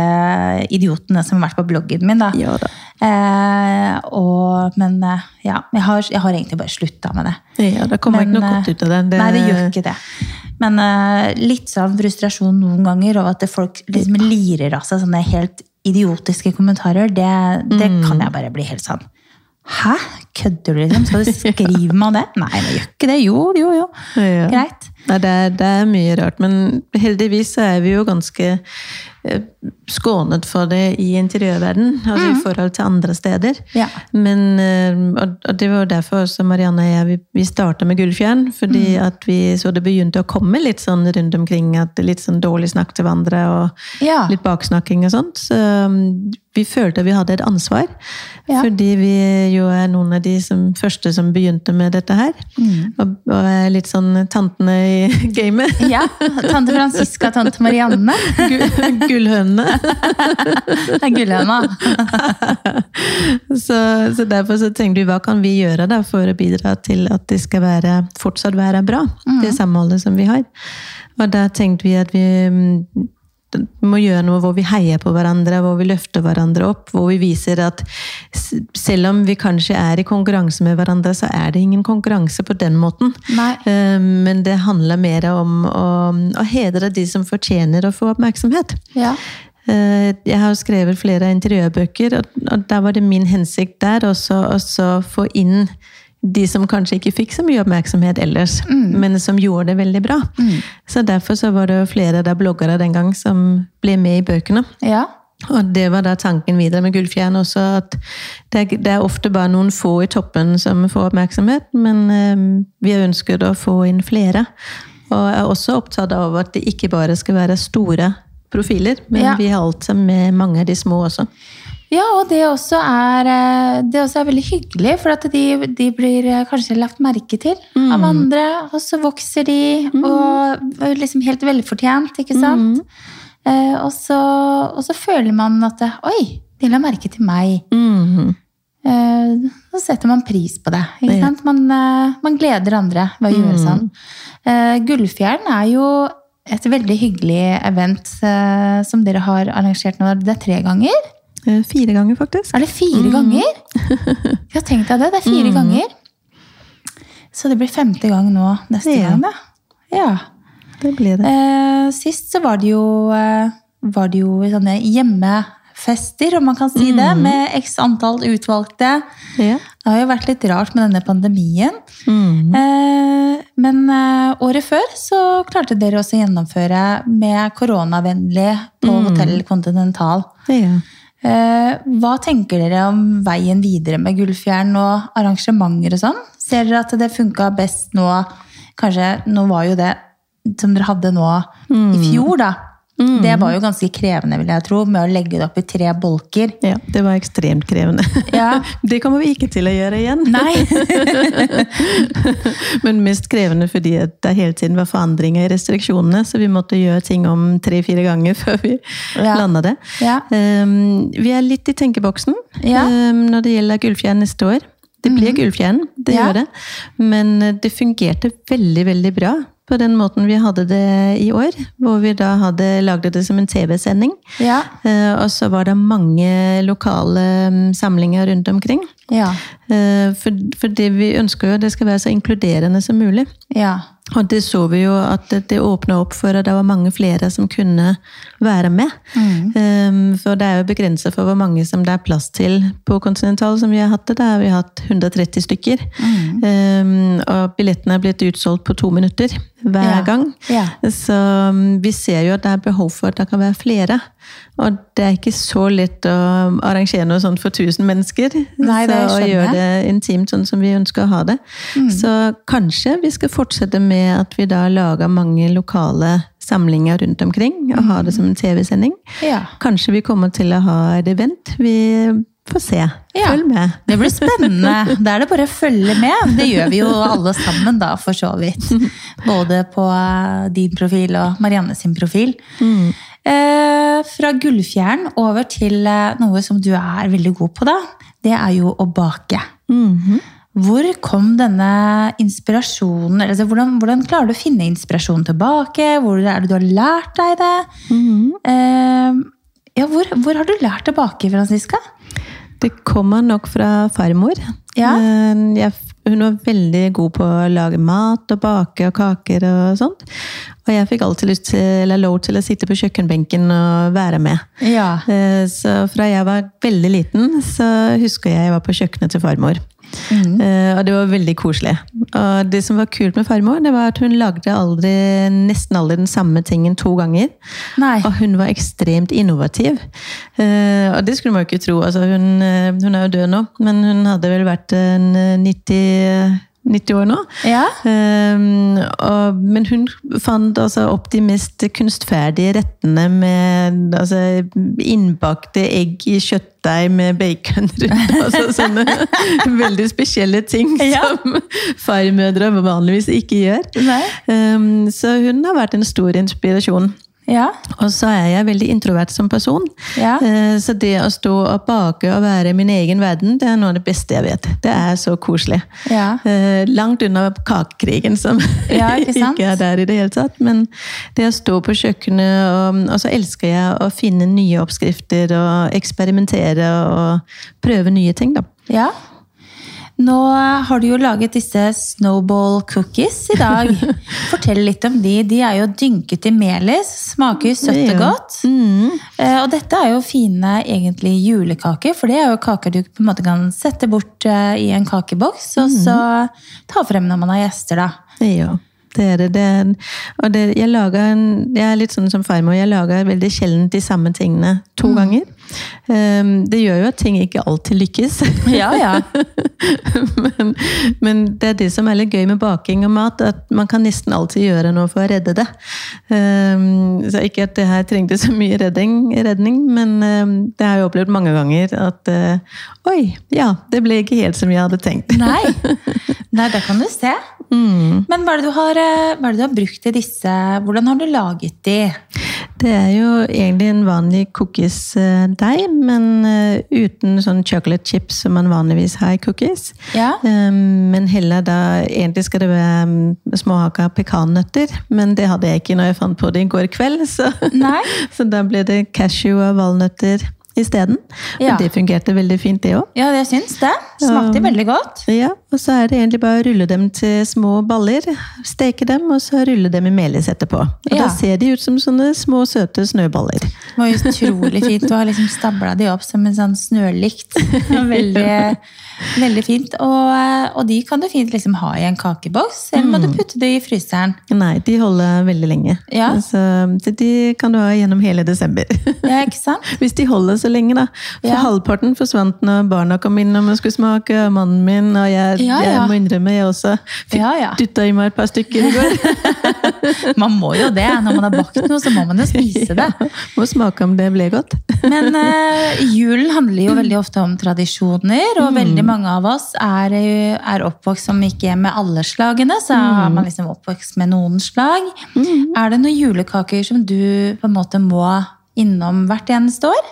idiotene som har vært på bloggen min. da. Ja da. Eh, og, men eh, ja, jeg har, jeg har egentlig bare slutta med det. Ja, det kommer Men, ikke noe eh, godt ut av det. det Nei, det gjør ikke det. Men eh, litt sånn frustrasjon noen ganger over at folk liksom lirer av seg sånne helt idiotiske kommentarer, det, det Mm. kan jeg bare bli helt sånn Hæ? Kødder du, liksom? Skal du skrive meg det? Nei, jeg gjør ikke det. Jo, jo, jo. Ja. Greit. Nei, det, er, det er mye rart, men heldigvis så er vi jo ganske skånet for det i interiørverden, altså i forhold til andre steder. Ja. Men, eh, og, det var derfor også Marianne og jeg vi, vi starta med Gullfjern. Fordi at vi så det begynte å komme litt sånn rundt omkring at det litt sånn dårlig snakk til hverandre og Ja. litt baksnakking og sånt. Så um, vi følte vi hadde et ansvar. Ja. Fordi vi jo er noen av de som, første som begynte med dette her. Og, og er litt sånn tantene i gamet. ja. Tante Franziska, tante Marianne. Gull- Gullhønene. Det er gullhøna. Så, så derfor så tenkte vi hva kan vi gjøre da for å bidra til at det skal være, fortsatt være bra, det samholdet som vi har. Og da tenkte vi at vi mm, må gjøre noe hvor vi heier på hverandre, hvor vi løfter hverandre opp. Hvor vi viser at selv om vi kanskje er i konkurranse med hverandre, så er det ingen konkurranse på den måten. Nei. Eh, Men det handler mer om å, å hedre de som fortjener å få oppmerksomhet. Ja. Eh, Jeg har skrevet flere interiørbøker, og, og da var det min hensikt der også å få inn de som kanskje ikke fikk så mye oppmerksomhet ellers, men som gjorde det veldig bra. Så derfor så var det flere der bloggere den gang som ble med i bøkene. ja. Og det var da tanken videre med Gullfjern også, at det det er ofte bare noen få i toppen som får oppmerksomhet, men eh, vi ønsket å få inn flere. Og er også opptatt av at det ikke bare skal være store profiler, men Ja. vi har alt med mange av de små også. Ja, og det også er, eh, det også er veldig hyggelig, for at de, de blir eh, kanskje lagt merke til av andre, og så vokser de, og er liksom helt velfortjent, ikke sant? Eh, og, så, og så føler man at det, oi, de la merke til meg. Mm. Eh, så setter man pris på det. Ikke sant? Man, eh, man gleder andre ved å gjøre sånn. Eh, Gullfjern er jo et veldig hyggelig event som dere har arrangert nå. Det er tre ganger. Eh, Fire ganger, faktisk. Er det fire ganger? Ja, tenk deg det. Det er fire ganger. Så det blir femte gang nå neste Ja. gang, da. Ja. Det blir det. Eh, sist så var det jo, eh, var det jo sånne hjemmefester, om man kan si det, med x antall utvalgte. Ja. Det har jo vært litt rart med denne pandemien. Mhm. Eh, men eh, året før så klarte dere også å gjennomføre med koronavennlig på Hotell Continental. Ja. Eh, hva tenker dere om veien videre med Gullfjern og arrangementer og sånn? Ser dere at det funka best nå? Kanskje, nå var jo det som dere hadde nå i fjor, da. Det var jo ganske krevende, vil jeg tro, med å legge det opp i tre bolker. ja, det var ekstremt krevende. Ja. Det kommer vi ikke til å gjøre igjen. Nei! Men mest krevende fordi det hele tiden var forandringer i restriksjonene, så vi måtte gjøre ting om tre-fire ganger før vi Ja. landa det. Ja. Um, vi er litt i tenkeboksen Ja. um, når det gjelder Gullfjern neste år. Det blir Gullfjern, det Ja. gjør det. Men uh, det fungerte veldig, veldig bra på den måten vi hadde det i år. Hvor vi da hadde lagd det som en TV-sending. Ja. Uh, og så var det mange lokale um, samlinger rundt omkring. Ja. Uh, for, for det vi ønsker jo det skal være så inkluderende som mulig. Ja. Og det så vi jo at det, åpna opp for at det var mange flere som kunne være med. Mm. for det er jo begrenset for hvor mange som det er plass til på Continental, som vi har hatt det. Der har vi hatt 130 stykker. Mm. og billettene er blitt utsolgt på to minutter hver Ja. gang. Ja. Så um, vi ser jo at det er behov for at det kan være flere. Og det er ikke så lett å arrangere noe sånt for 1000 mennesker. Nei, det så å skjønner gjøre det intimt sånn som vi ønsker å ha det. Så kanskje vi skal fortsette med at vi da lager mange lokale samlinger rundt omkring og ha det som en TV-sending. Ja. Kanskje vi kommer til å ha et event. Vi får se. Ja. Følg med. Det blir spennende. Da er det bare å følge med. Det gjør vi jo alle sammen, da, for så vidt. Både på eh, din profil og Marianne sin profil. Eh, fra gullfjern over til eh, noe som du er veldig god på, da. Det er jo å bake. Mhm. Hvor kom denne inspirasjonen altså hvordan, hvordan klarer du å finne inspirasjonen tilbake? Hvor er det du har lært deg det? Mm Eh, ja, hvor, hvor har du lært å bake, Franziska? Det kommer nok fra farmor. Ja. Eh, Jeg, hun var veldig god på å lage mat og bake og kaker og sånt. Og jeg fikk alltid lyst til, eller lov til å sitte på kjøkkenbenken og være med. Ja. Eh, Så fra jeg var veldig liten, så husker jeg jeg var på kjøkkenet til farmor. Eh, Og det var veldig koselig. Og det som var kult med farmor, det var at hun lagde aldri, nesten aldri den samme tingen to ganger. Nei. Og hun var ekstremt innovativ. Eh, og det skulle man jo ikke tro. Altså, hun, eh, hun er jo død nå, men hun hadde vel vært en eh, 90, 90 år nå. Ja. Um, og, men hun fant altså opp de mest kunstferdige rettene med altså, innbakte egg i kjøttdeig med bacon rundt. Altså, sånne veldig spesielle ting Ja. som farmødre vanligvis ikke gjør. Um, så hun har vært en stor inspirasjon. Ja. Og så er jeg veldig introvert som person. Ja. Eh, Så det å stå og bake og være i min egen verden, det er noe av det beste jeg vet. Det er så koselig. Ja. Eh, Langt unna kakekrigen, som Ja, ikke ikke er der i det hele tatt. Men det å stå på kjøkkenet, og, og så elsker jeg å finne nye oppskrifter og eksperimentere og prøve nye ting, da. ja. Nå har du jo laget disse snowball cookies i dag. Fortell litt om de. De er jo dynket i melis, smaker søtt og godt. Mm. Eh, Og dette er jo fine egentlig julekaker, for det er jo kaker du på en måte kan sette bort eh, i en kakeboks, og så ta frem når man har gjester, da. Ja, det er det. det er, og det, jeg, lager en, jeg er litt sånn som farmor, jeg lager veldig sjelden de samme tingene to ganger. Um, det gjør jo at ting ikke alltid lykkes. Ja, ja. men, men det er det som er litt gøy med baking og mat, at man kan nesten alltid gjøre noe for å redde det. Um, så ikke at det her trengte så mye redding, redning, men um, det har jeg opplevd mange ganger at uh, Oi, ja, det ble ikke helt som jeg hadde tenkt. Nei. Nei, det kan du se. Mm. Men hva er, det du har, eh, hva er det du har brukt i disse? Hvordan har du laget de? Det er jo egentlig en vanlig cookies-deig, men eh, uten sånn chocolate chips som man vanligvis har i cookies. Ja. Um, men heller da Egentlig skal det være um, småhakka pekannøtter, men det hadde jeg ikke når jeg fant på det i går kveld, så, så da ble det cashew og valnøtter isteden. Ja. Og det fungerte veldig fint, det òg. Ja, jeg syns det. Smakte Ja. veldig godt. Ja, og så er det egentlig bare å rulle dem til små baller, steke dem, og så rulle dem i melis etterpå. Og Ja. da ser de ut som sånne små, søte snøballer. Det var utrolig fint. Du har liksom stabla de opp som en sånn snølikt. Veldig, veldig fint. Og, og de kan du fint liksom ha i en kakeboks, eller må du putte det i fryseren? Nei, de holder veldig lenge. Ja. Så de- de kan du ha gjennom hele desember. Ja, ikke sant? Hvis de holder så lenge, da. For Ja. halvparten forsvant når barna kom inn og skulle smake, mannen min, og jeg, Ja, ja. jeg må innrømme, jeg også fikk Ja, ja. dytta i meg et par stykker i går. Man må jo det. Når man har bakt noe, så må man jo spise det. må smake om det ble godt. Men uh, julen handler jo veldig ofte om tradisjoner, og veldig mange av oss er, eh, er oppvokst som ikke med alle slagene, så er man liksom oppvokst med noen slag. Er det noen julekaker som du på en måte må innom hvert eneste år?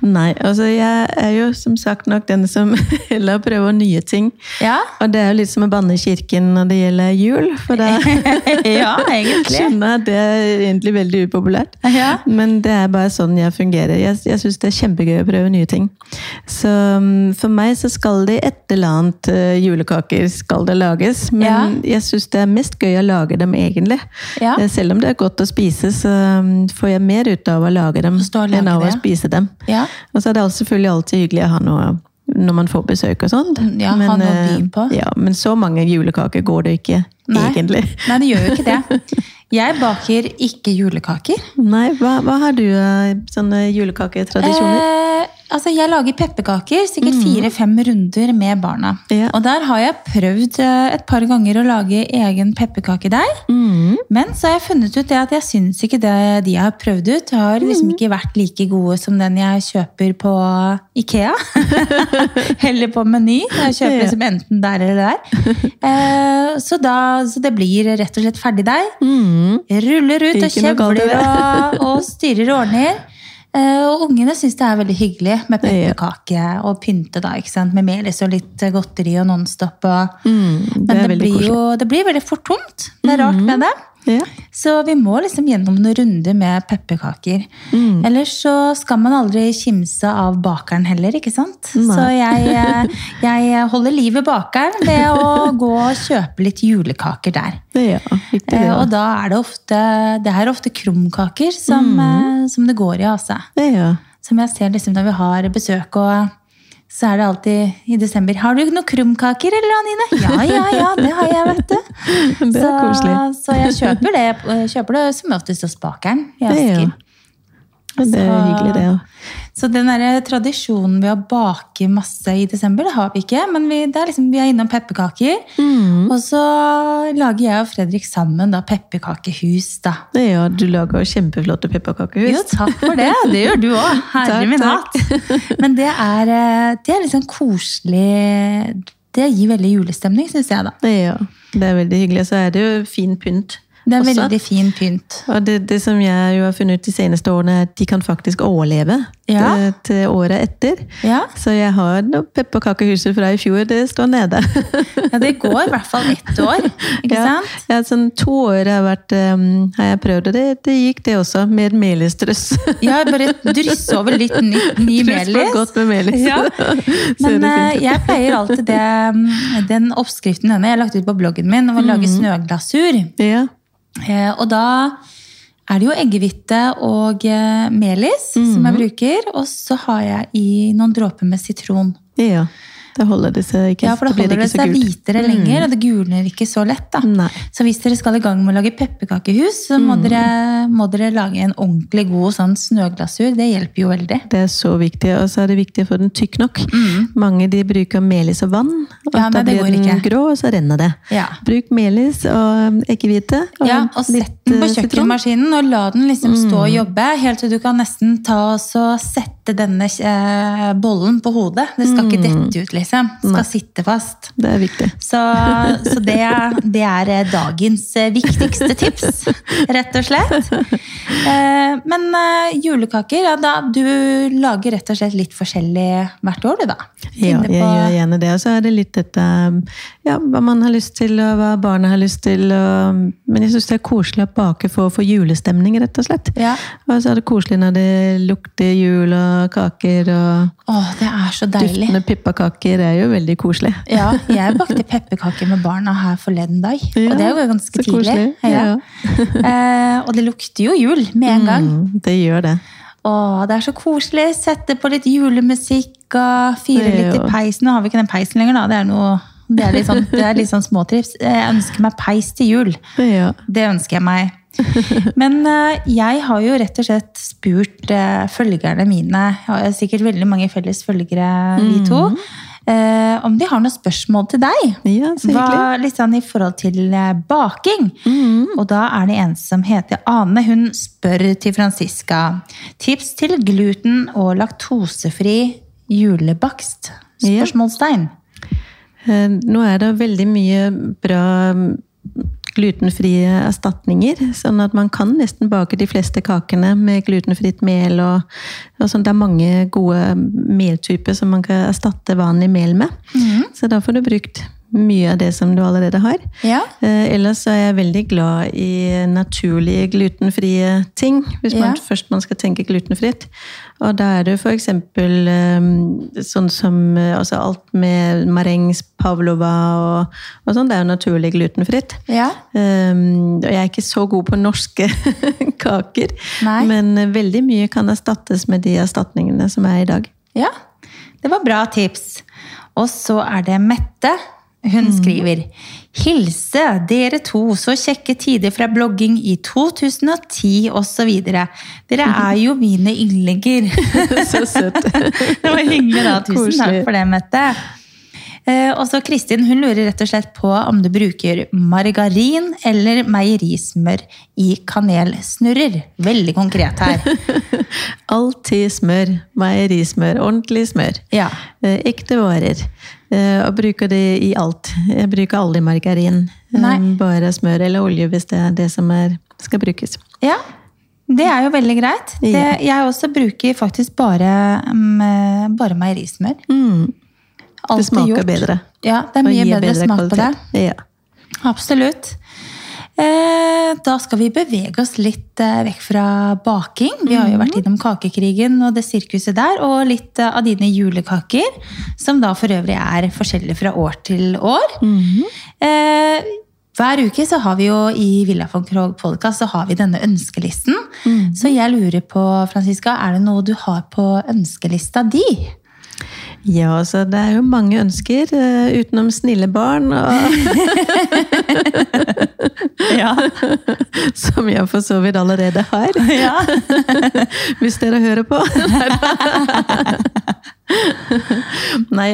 Nei, altså jeg er jo som sagt nok den som heller prøver nye ting. Ja, Og det er jo litt som å banne i kirken når det gjelder jul, for da ja skjønner jeg at det er egentlig veldig upopulært. Ja. Men det er bare sånn jeg fungerer. Jeg, jeg syns det er kjempegøy å prøve nye ting. Så um, for meg så skal det et eller annet uh, julekaker skal det lages. Men jeg syns det er mest gøy å lage dem, egentlig. Ja. Eh, Selv om det er godt å spise, så um, får jeg mer ut av å lage dem lage enn av å spise dem. Ja. Og så er det selvfølgelig alltid hyggelig å ha noe når man får besøk og sånt. Ja, ja, ha noe å by eh, på. Ja, men så mange julekaker går det ikke, Nei. egentlig. Nei, det gjør jo ikke det. Jeg baker ikke julekaker. Nei, hva, hva har du av sånne julekaketradisjoner? Eh, altså jeg lager pepperkaker, sikkert fire-fem runder med barna. Ja. Og der har jeg prøvd eh, et par ganger å lage egen pepperkakedeig. Mm. Men så har jeg funnet ut det at jeg syns ikke det de jeg har prøvd ut, har liksom ikke vært like gode som den jeg kjøper på Ikea. Eller på Meny. Jeg kjøper liksom enten der eller der. Eh, så, da, så det blir rett og slett ferdigdeig. Mm. Ruller ut og kjevler og, og styrer og ordner. Eh, Og ungene syns det er veldig hyggelig med pepperkake og pynte da, med melis og litt godteri og Nonstop. Og... Mm. Det Men er det, blir jo det blir veldig fort tomt. Det er rart med det. Ja. Så vi må liksom gjennom noen runder med pepperkaker. Mm. Ellers så skal man aldri kimse av bakeren heller, ikke sant? Nei. Så jeg, eh, jeg holder liv i bakeren ved å gå og kjøpe litt julekaker der. Ja, viktig det Eh, Og da er det ofte Det er ofte krumkaker som, Mm. eh, som det går i, altså. Ja. Som jeg ser liksom når vi har besøk, og så er det alltid i desember 'Har du noen krumkaker, eller, Anine?' Ja, ja, ja, det har jeg, vet du. Det er så, koselig. så jeg kjøper det, jeg kjøper det som oftest hos bakeren i det ja. Asker. Men Det er hyggelig, det òg. Så den der tradisjonen ved å bake masse i desember, det har vi ikke. Men vi, det er liksom, vi er innom pepperkaker. Mm. Og så lager jeg og Fredrik sammen da pepperkakehus. da. Ja, du lager kjempeflotte pepperkakehus. Jo, takk for det. Det gjør du òg. Herre min hatt. Men det er, eh, det er sånn koselig Det gir veldig julestemning, syns jeg, da. Ja, det er veldig hyggelig. Og Så er det jo fin pynt. Det er også. veldig fin pynt. Og det, det som jeg jo har funnet ut de seneste årene, er at de kan faktisk overleve Ja. til, til året etter. Ja, Så jeg har noen pepperkakehuset fra i fjor, det står nede. ja det går i hvert fall ett år. Ikke ja, sant? ja, sånn to år har, vært, um, har jeg prøvd, og det, det gikk det også, med melisdryss. Ja, bare drysse over litt ny, ny Dryss melis. godt med melis. Ja. Men det eh, jeg pleier alltid det mm, Den oppskriften denne jeg har lagt ut på bloggen min om å lage snøglasur. Ja. Eh, Og da er det jo eggehvite og eh, melis som jeg bruker. Og så har jeg i noen dråper med sitron. ja. Da holder det seg ikke, Ja, for da holder det seg gult. hvitere lenger, og det gulner ikke så lett. Så hvis dere skal i gang med å lage pepperkakehus, så må, dere, må dere lage en ordentlig god sånn snøglasur. Det hjelper jo veldig. Det er så viktig, og så er det viktig å få den tykk nok. Mange de bruker melis og vann, og Mm. Ja, da blir den ikke. grå, og så renner det. Ja. Bruk melis og eggehvite. Og, Ja, og sett den på eh, kjøkkenmaskinen og la den liksom stå og jobbe, helt til du kan nesten ta og sette denne eh, bollen på hodet. Det skal ikke dette ut, liksom. Skal skal sitte fast. Det er viktig. Så, så det, det er eh, dagens eh, viktigste tips, rett og slett. Eh, Men julekaker, ja da, du lager rett og slett litt forskjellig hvert år, du da? Ja, jeg gjør gjerne det. Og så er det litt dette ja, hva man har lyst til, og hva barna har lyst til. Og, men jeg syns det er koselig å bake for å få julestemning, rett og slett. Ja. Og så er det koselig når det lukter jul og kaker, og Åh, det er så deilig. duftende pepperkaker er jo veldig koselig. Ja, jeg bakte pepperkaker med barna her forleden dag. Ja, og det var ganske tidlig. Ja. eh, og det lukter jo jul med en gang. Mm, det gjør det. Åh, det er så koselig. Sette på litt julemusikk og fyre litt i peisen. Nå har vi ikke den peisen lenger, da. Det er, noe, det er litt sånn, det er litt sånn småtrips. Jeg ønsker meg peis til jul. Ja. Det ønsker jeg meg. Men eh, jeg har jo rett og slett spurt eh, følgerne mine, jeg har sikkert veldig mange felles følgere, vi to, eh, om de har noen spørsmål til deg. ja, så Hva, liksom, i forhold til eh, baking. Og da er det en som heter Ane. Hun spør til Franziska. Tips til gluten- og laktosefri julebakst? Spørsmålstegn. Ja. Nå er det veldig mye bra mm, glutenfrie erstatninger, sånn at man kan nesten bake de fleste kakene med glutenfritt mel. Og, og sånn. Det er mange gode meltyper som man kan erstatte vanlig mel med. Så da får du brukt mye av det som du allerede har. Ja. Eh, ellers så er jeg veldig glad i naturlige glutenfrie ting, hvis man Ja. først man skal tenke glutenfritt. Og da er det for eksempel eh, sånn som eh, altså alt med marengs, pavlova og, og sånn, det er jo naturlig glutenfritt. Ja. Um, og jeg er ikke så god på norske kaker, Nei. men veldig mye kan erstattes med de erstatningene som er i dag. ja. Det var bra tips. Og så er det Mette. Hun skriver Hilse dere to, så kjekke tider fra blogging i 2010 osv. Dere er jo mine yndlinger. Så søtt. Det var hyggelig, da. Tusen Korslig. takk for det, Mette. Eh, Og så Kristin hun lurer rett og slett på om du bruker margarin eller meierismør i kanelsnurrer. Veldig konkret her. Alltid smør. Meierismør. Ordentlig smør. Ja. Eh, Ekte varer. Eh, Og bruker det i alt. Jeg bruker aldri margarin. Eh, Nei. Bare smør eller olje hvis det er det som er, skal brukes. ja. Det er jo veldig greit. Det, Ja. jeg også bruker faktisk bare, mm, bare meierismør. Mm. Det smaker gjort. bedre. Ja, det er mye bedre, bedre, smak på det. Ja. Absolutt. Eh, da skal vi bevege oss litt eh, vekk fra baking. Vi har jo vært innom kakekrigen og det sirkuset der, og litt eh, av dine julekaker, som da for øvrig er forskjellige fra år til år. eh, hver uke så har vi jo i Villa von Krogh podcast så har vi denne ønskelisten. Så jeg lurer på, Franziska, er det noe du har på ønskelista di? Ja, så det er jo mange ønsker, uh, utenom snille barn, og, Ja. som jeg for så vidt allerede har. ja. Hvis dere hører på. Nei,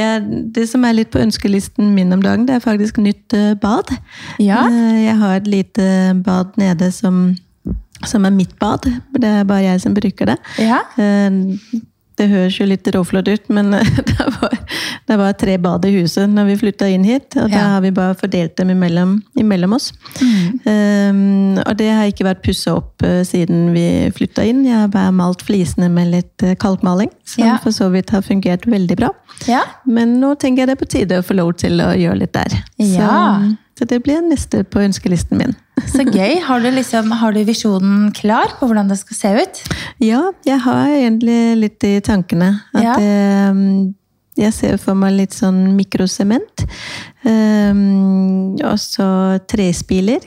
det som er litt på ønskelisten min om dagen, det er faktisk nytt eh, bad. Ja. Eh, Jeg har et lite bad nede som, som er mitt bad. Det er bare jeg som bruker det. ja. Det høres jo litt råflott ut, men eh, det var, det var tre bad i huset når vi flytta inn hit. Og da har vi bare fordelt dem imellom, imellom oss. Um, og det har ikke vært pussa opp uh, siden vi flytta inn. Jeg har bare malt flisene med litt uh, kalkmaling, som Ja. for så vidt har fungert veldig bra. ja. Men nå tenker jeg det er på tide å få lov til å gjøre litt der. Ja. Så, det blir neste på ønskelisten min. Så gøy. Har du, liksom, har du visjonen klar på hvordan det skal se ut? Ja, jeg har egentlig litt i tankene. At Ja. eh, jeg ser for meg litt sånn mikrosement. Um, og så trespiler.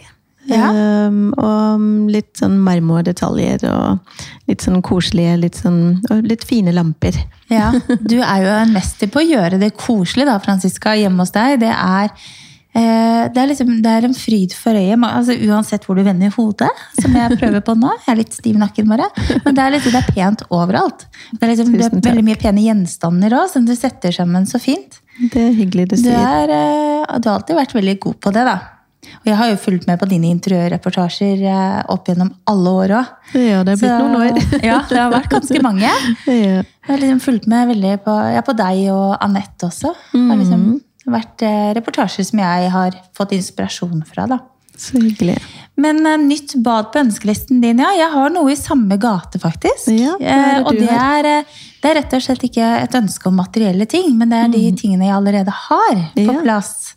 Ja. Um, og litt sånn marmordetaljer og litt sånn koselige litt sånn, Og litt fine lamper. Ja, Du er jo en mester på å gjøre det koselig da, Franziska, hjemme hos deg. Det er, det er, liksom, det er en fryd for øyet. Altså, uansett hvor du vender hodet, som jeg prøver på nå. Jeg er litt stiv nakken, bare. Men det er, liksom, det er pent overalt. Det er, liksom, det er veldig mye pene gjenstander òg, som du setter sammen så fint. Det er hyggelig du Du, sier. er, eh, du har alltid vært veldig god på det, da. Og jeg har jo fulgt med på dine interiørreportasjer eh, opp gjennom alle år òg. Ja, det er blitt noen år. ja, det har vært ganske mange. Ja. Jeg har liksom fulgt med veldig på, ja, på deg og Anette også. Det har liksom vært eh, reportasjer som jeg har fått inspirasjon fra. da. Så hyggelig. Men uh, nytt bad på ønskelisten din, ja. Jeg har noe i samme gate, faktisk. Ja, det Eh, og det er, det er rett og slett ikke et ønske om materielle ting, men det er de tingene jeg allerede har på Mm. Plass.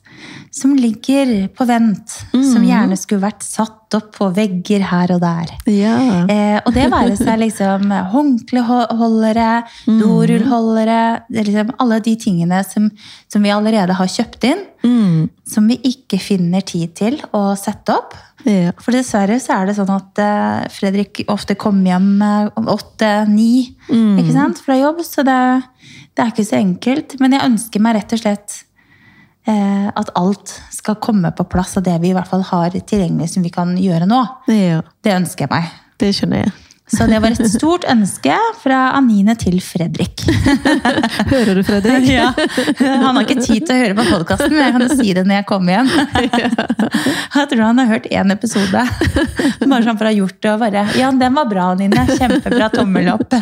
Som ligger på vent. Mm. Som gjerne skulle vært satt opp på vegger her og der. Ja. Eh, og det være seg liksom håndkleholdere, Mm. dorullholdere er liksom Alle de tingene som, som vi allerede har kjøpt inn, Mm. som vi ikke finner tid til å sette opp. ja. For dessverre så er det sånn at eh, Fredrik ofte kommer hjem eh, om åtte-ni Mm. fra jobb, så det, det er ikke så enkelt. Men jeg ønsker meg rett og slett eh, at alt skal komme på plass av det vi i hvert fall har tilgjengelig som vi kan gjøre nå. ja. Det ønsker jeg meg. Det skjønner jeg. Så det var et stort ønske fra Anine til Fredrik. Hører du, Fredrik? Ja. Han har ikke tid til å høre på podkasten, men jeg kan si det når jeg kommer hjem. Jeg tror han har hørt én episode. Bare sånn for å ha gjort det og bare Ja, den var bra, Anine. Kjempebra. Tommel opp.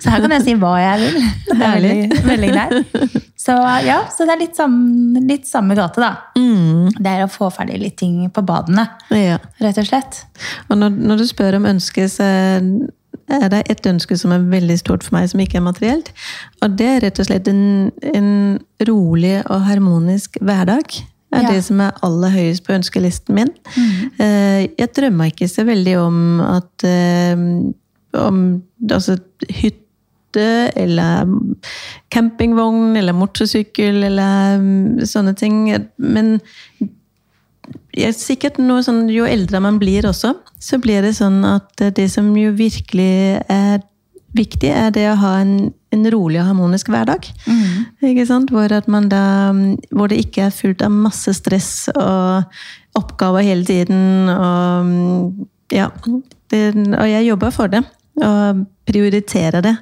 Så her kan jeg si hva jeg vil. Det er veldig, veldig greit. Så ja, så det er litt samme, litt samme gate, da. Mm. Det er å få ferdig litt ting på badene, Ja. rett og slett. Og når, når du spør om ønsker, så er det et ønske som er veldig stort for meg, som ikke er materielt. Og det er rett og slett en, en rolig og harmonisk hverdag. er Ja. det som er aller høyest på ønskelisten min. Mm. Jeg drømmer ikke så veldig om at eh, om altså, hytte eller campingvogn eller motorsykkel eller mm, sånne ting. Men jeg er sikkert noe sånn, jo eldre man blir også, så blir det sånn at det som jo virkelig er viktig, er det å ha en, en rolig og harmonisk hverdag. Sant? Hvor, da, hvor det ikke er fullt av masse stress og oppgaver hele tiden. Og, ja, det, og jeg jobber for det. Og prioriterer det.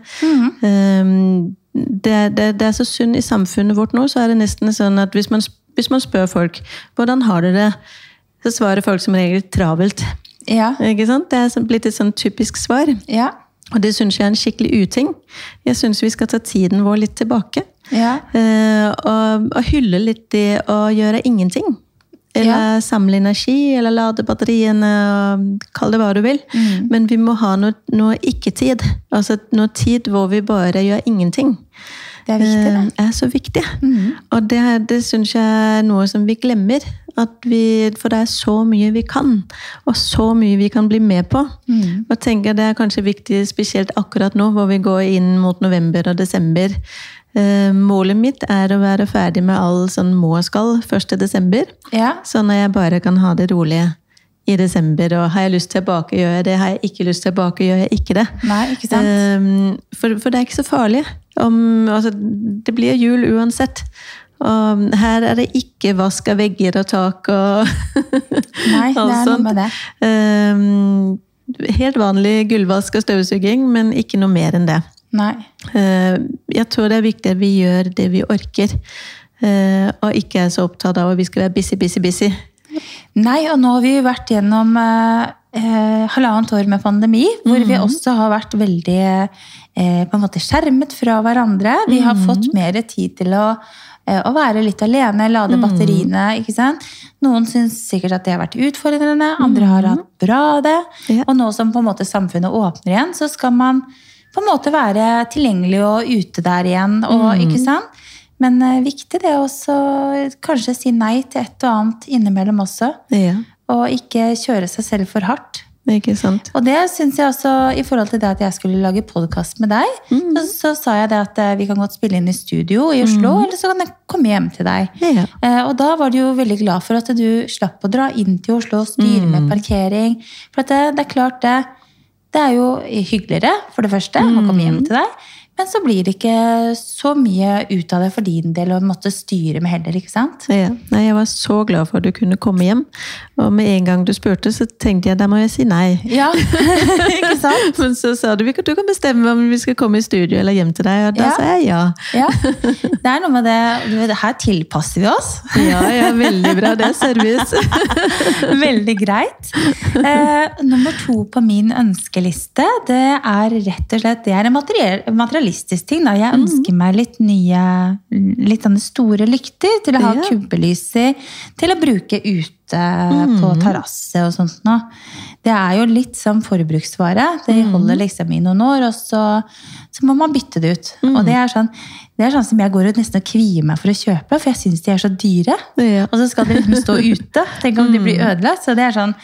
Um, det, det, det er så synd i samfunnet vårt nå, så er det nesten sånn at hvis man, hvis man spør folk hvordan har du det, så svarer folk som regel travelt. Ja. Ikke sant? Det er sånn- blitt et sånn typisk svar. Ja. Og det syns jeg er en skikkelig uting. Jeg syns vi skal ta tiden vår litt tilbake. Ja. Eh, og, og hylle litt det å gjøre ingenting. Eller samle energi, eller lade batteriene, og kall det hva du vil. Men vi må ha noe, noe ikke-tid. Altså noe tid hvor vi bare gjør ingenting. Det er viktig, det. Eh, er så viktig. Og det, det syns jeg er noe som vi glemmer. Vi, for det er så mye vi kan, og så mye vi kan bli med på. Og tenker Det er kanskje viktig spesielt akkurat nå, hvor vi går inn mot november og desember. Eh, målet mitt er å være ferdig med all sånn må skal 1. desember. Ja. Sånn at jeg bare kan ha det rolig i desember. Og har jeg lyst tilbake, gjør jeg det. Har jeg ikke lyst tilbake, gjør jeg ikke det. Nei, ikke sant? Um, for, for det er ikke så farlig. Om, altså, det blir jul uansett. Og her er det ikke vask av vegger og tak og Nei, det er noe med det. Um, helt vanlig gulvvask og støvsuging, men ikke noe mer enn det. Nei. Uh, jeg tror det er viktig at vi gjør det vi orker. Uh, og ikke er så opptatt av at vi skal være busy, busy, busy. Nei, og nå har vi vært gjennom eh, eh, halvannet år med pandemi, hvor vi også har vært veldig eh, på en måte skjermet fra hverandre. Vi har fått mer tid til å, eh, å være litt alene, lade batteriene. ikke sant? Noen syns sikkert at det har vært utfordrende, andre har hatt bra av det. Ja. Og nå som på en måte samfunnet åpner igjen, så skal man på en måte være tilgjengelig og ute der igjen. Og, ikke sant? Men uh, viktig det også kanskje si nei til et og annet innimellom også. Ja, Og ikke kjøre seg selv for hardt. ikke sant? Og det syns jeg også, i forhold til det at jeg skulle lage podkast med deg, så, så sa jeg det at eh, vi kan godt spille inn i studio i Oslo, eller så kan jeg komme hjem til deg. Ja. Eh, og da var du jo veldig glad for at du slapp å dra inn til Oslo og styre med parkering. For at det, det er klart det, det er jo hyggeligere, for det første, å komme hjem til deg. Men så blir det ikke så mye ut av det for din del å måtte styre med heller, ikke sant? Ja. Nei, jeg var så glad for at du kunne komme hjem. Og med en gang du spurte, så tenkte jeg da må jeg si nei. Ja, ikke sant? Men så sa du at du kan bestemme om vi skal komme i studio eller hjem til deg, og da Ja. sa jeg ja. Ja, det er noe med det, her tilpasser vi oss. Ja, ja, veldig bra. Det er service. Veldig greit. Eh, nummer to på min ønskeliste, det er rett og slett det er en materiell, materialistisk ting. Da. Jeg ønsker meg litt nye, litt store lykter til å ha Ja. kubbelys i, til å bruke ute på terrasse og sånt noe. Det er jo litt som forbruksvare. Det holder liksom i noen år, og så, så må man bytte det ut. Og det er sånn det er sånn som jeg går ut nesten og kvier meg for å kjøpe, for jeg syns de er så dyre. Ja. Og så skal de liksom stå ute. Tenk om de blir ødelagt. Så det er sånn,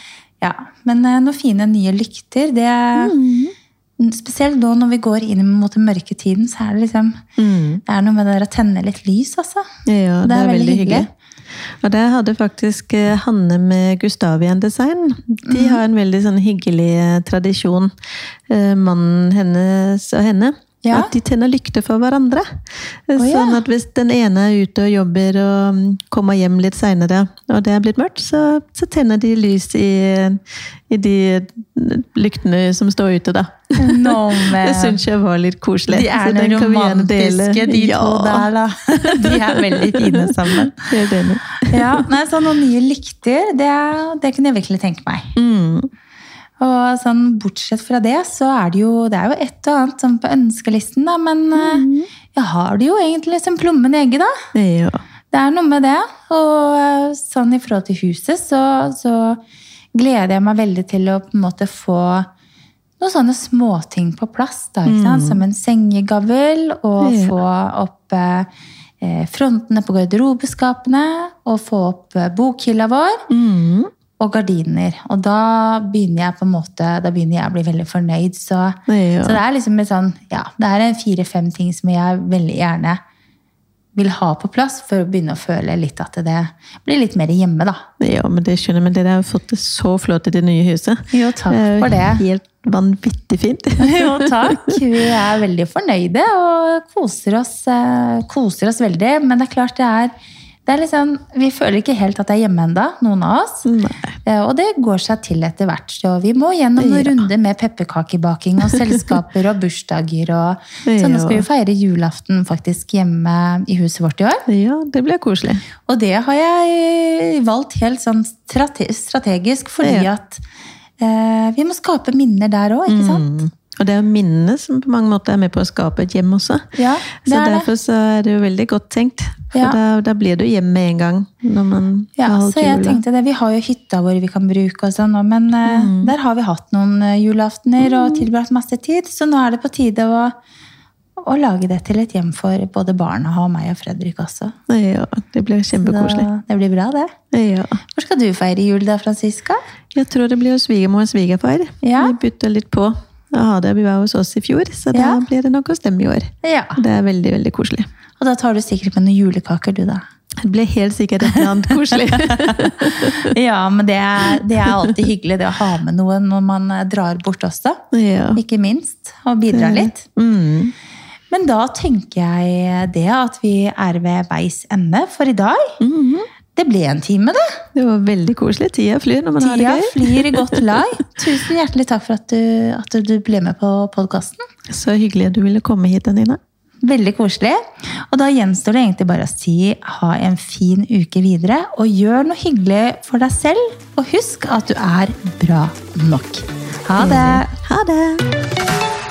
ja. Men eh, noen fine nye lykter, det er Spesielt nå når vi går inn mot den mørke tiden, så er det liksom Det er noe med det der å tenne litt lys, altså. Ja, det, er veldig hyggelig. Og der hadde faktisk eh, Hanne med Gustavian Design. De har en veldig sånn hyggelig eh, tradisjon, eh, mannen hennes og henne. Ja. At de tenner lykter for hverandre. ja. Sånn at hvis den ene er ute og jobber og mm, kommer hjem litt seinere, og det er blitt mørkt, så, så tenner de lys i, i de lyktene som står ute, da. No, Det syns jeg var litt koselig. De er noe romantiske, de ja, to der, da. De er veldig fine sammen. Helt det. Ja, nei, så Noen nye lykter, det, det kunne jeg virkelig tenke meg. Mm. Og sånn, Bortsett fra det, så er det jo, det er jo et og annet sånn på ønskelisten, da. Men eh, jeg har det jo egentlig som plommen i egget, da. Ja. Det er noe med det. Og eh, sånn i forhold til huset, så, så gleder jeg meg veldig til å på en måte få noen sånne småting på plass. da, ikke sant? Som en sengegavl, og Ja. få opp eh, frontene på garderobeskapene, og få opp eh, bokhylla vår Mm. Og gardiner. Og da begynner jeg på en måte, da begynner jeg å bli veldig fornøyd. Så, Ja. så det er liksom en sånn, ja, det er fire-fem ting som jeg veldig gjerne vil ha på plass for å begynne å føle litt at det blir litt mer hjemme, da. Ja, men det skjønner jeg. Men dere har fått det så flott i det nye huset. Jo, takk for det. Helt vanvittig fint. Jo, takk. Vi er veldig fornøyde og koser oss, eh, koser oss veldig. Men det er klart det er, det er liksom, Vi føler ikke helt at det er hjemme ennå, noen av oss. Nei. Eh, Og det går seg til etter hvert. Så vi må gjennom noen Ja. runder med pepperkakebaking og selskaper og bursdager. og Så nå skal vi feire julaften faktisk hjemme i huset vårt i år. Ja, det blir koselig. Og det har jeg valgt helt sånn strategisk fordi Ja. at eh, vi må skape minner der òg, ikke sant? Mm. Og det er jo minnene som på mange måter er med på å skape et hjem også. Ja, Så er derfor så er det jo veldig godt tenkt. For Ja. da, da blir du hjemme med en gang. når man Ja, har holdt så jeg jula. tenkte det, Vi har jo hytta vår vi kan bruke, og sånn, men eh, Mm. der har vi hatt noen eh, julaftener og tilbrakt masse tid. Så nå er det på tide å, å lage det til et hjem for både barna og meg og Fredrik også. Ja, det blir kjempekoselig. det blir bra, det. Ja. Hvor skal du feire jul da, Franziska? Jeg tror det blir hos svigermor og svigerfar. Ja. Vi bytter litt på. Ja, det var hos oss i fjor, så da Ja. blir det nok hos dem i år. Ja. Det er veldig, veldig koselig. Og da tar du sikkert med noen julekaker, du, da. Det blir helt sikkert et eller annet koselig. Ja, men det er, det er alltid hyggelig det å ha med noen når man eh, drar bort også. ja. Ikke minst. Og bidra litt. Mm. Men da tenker jeg det at vi er ved veis ende for i dag. Mhm. Det ble en time, det. Det var veldig koselig. Tida flyr når man har det gøy. Tida flyr i godt lag. Tusen hjertelig takk for at du, at du ble med på podkasten. Så hyggelig at du ville komme hit, Nina. Veldig koselig. Og da gjenstår det egentlig bare å si ha en fin uke videre. Og gjør noe hyggelig for deg selv. Og husk at du er bra nok. Ha det! Ha det!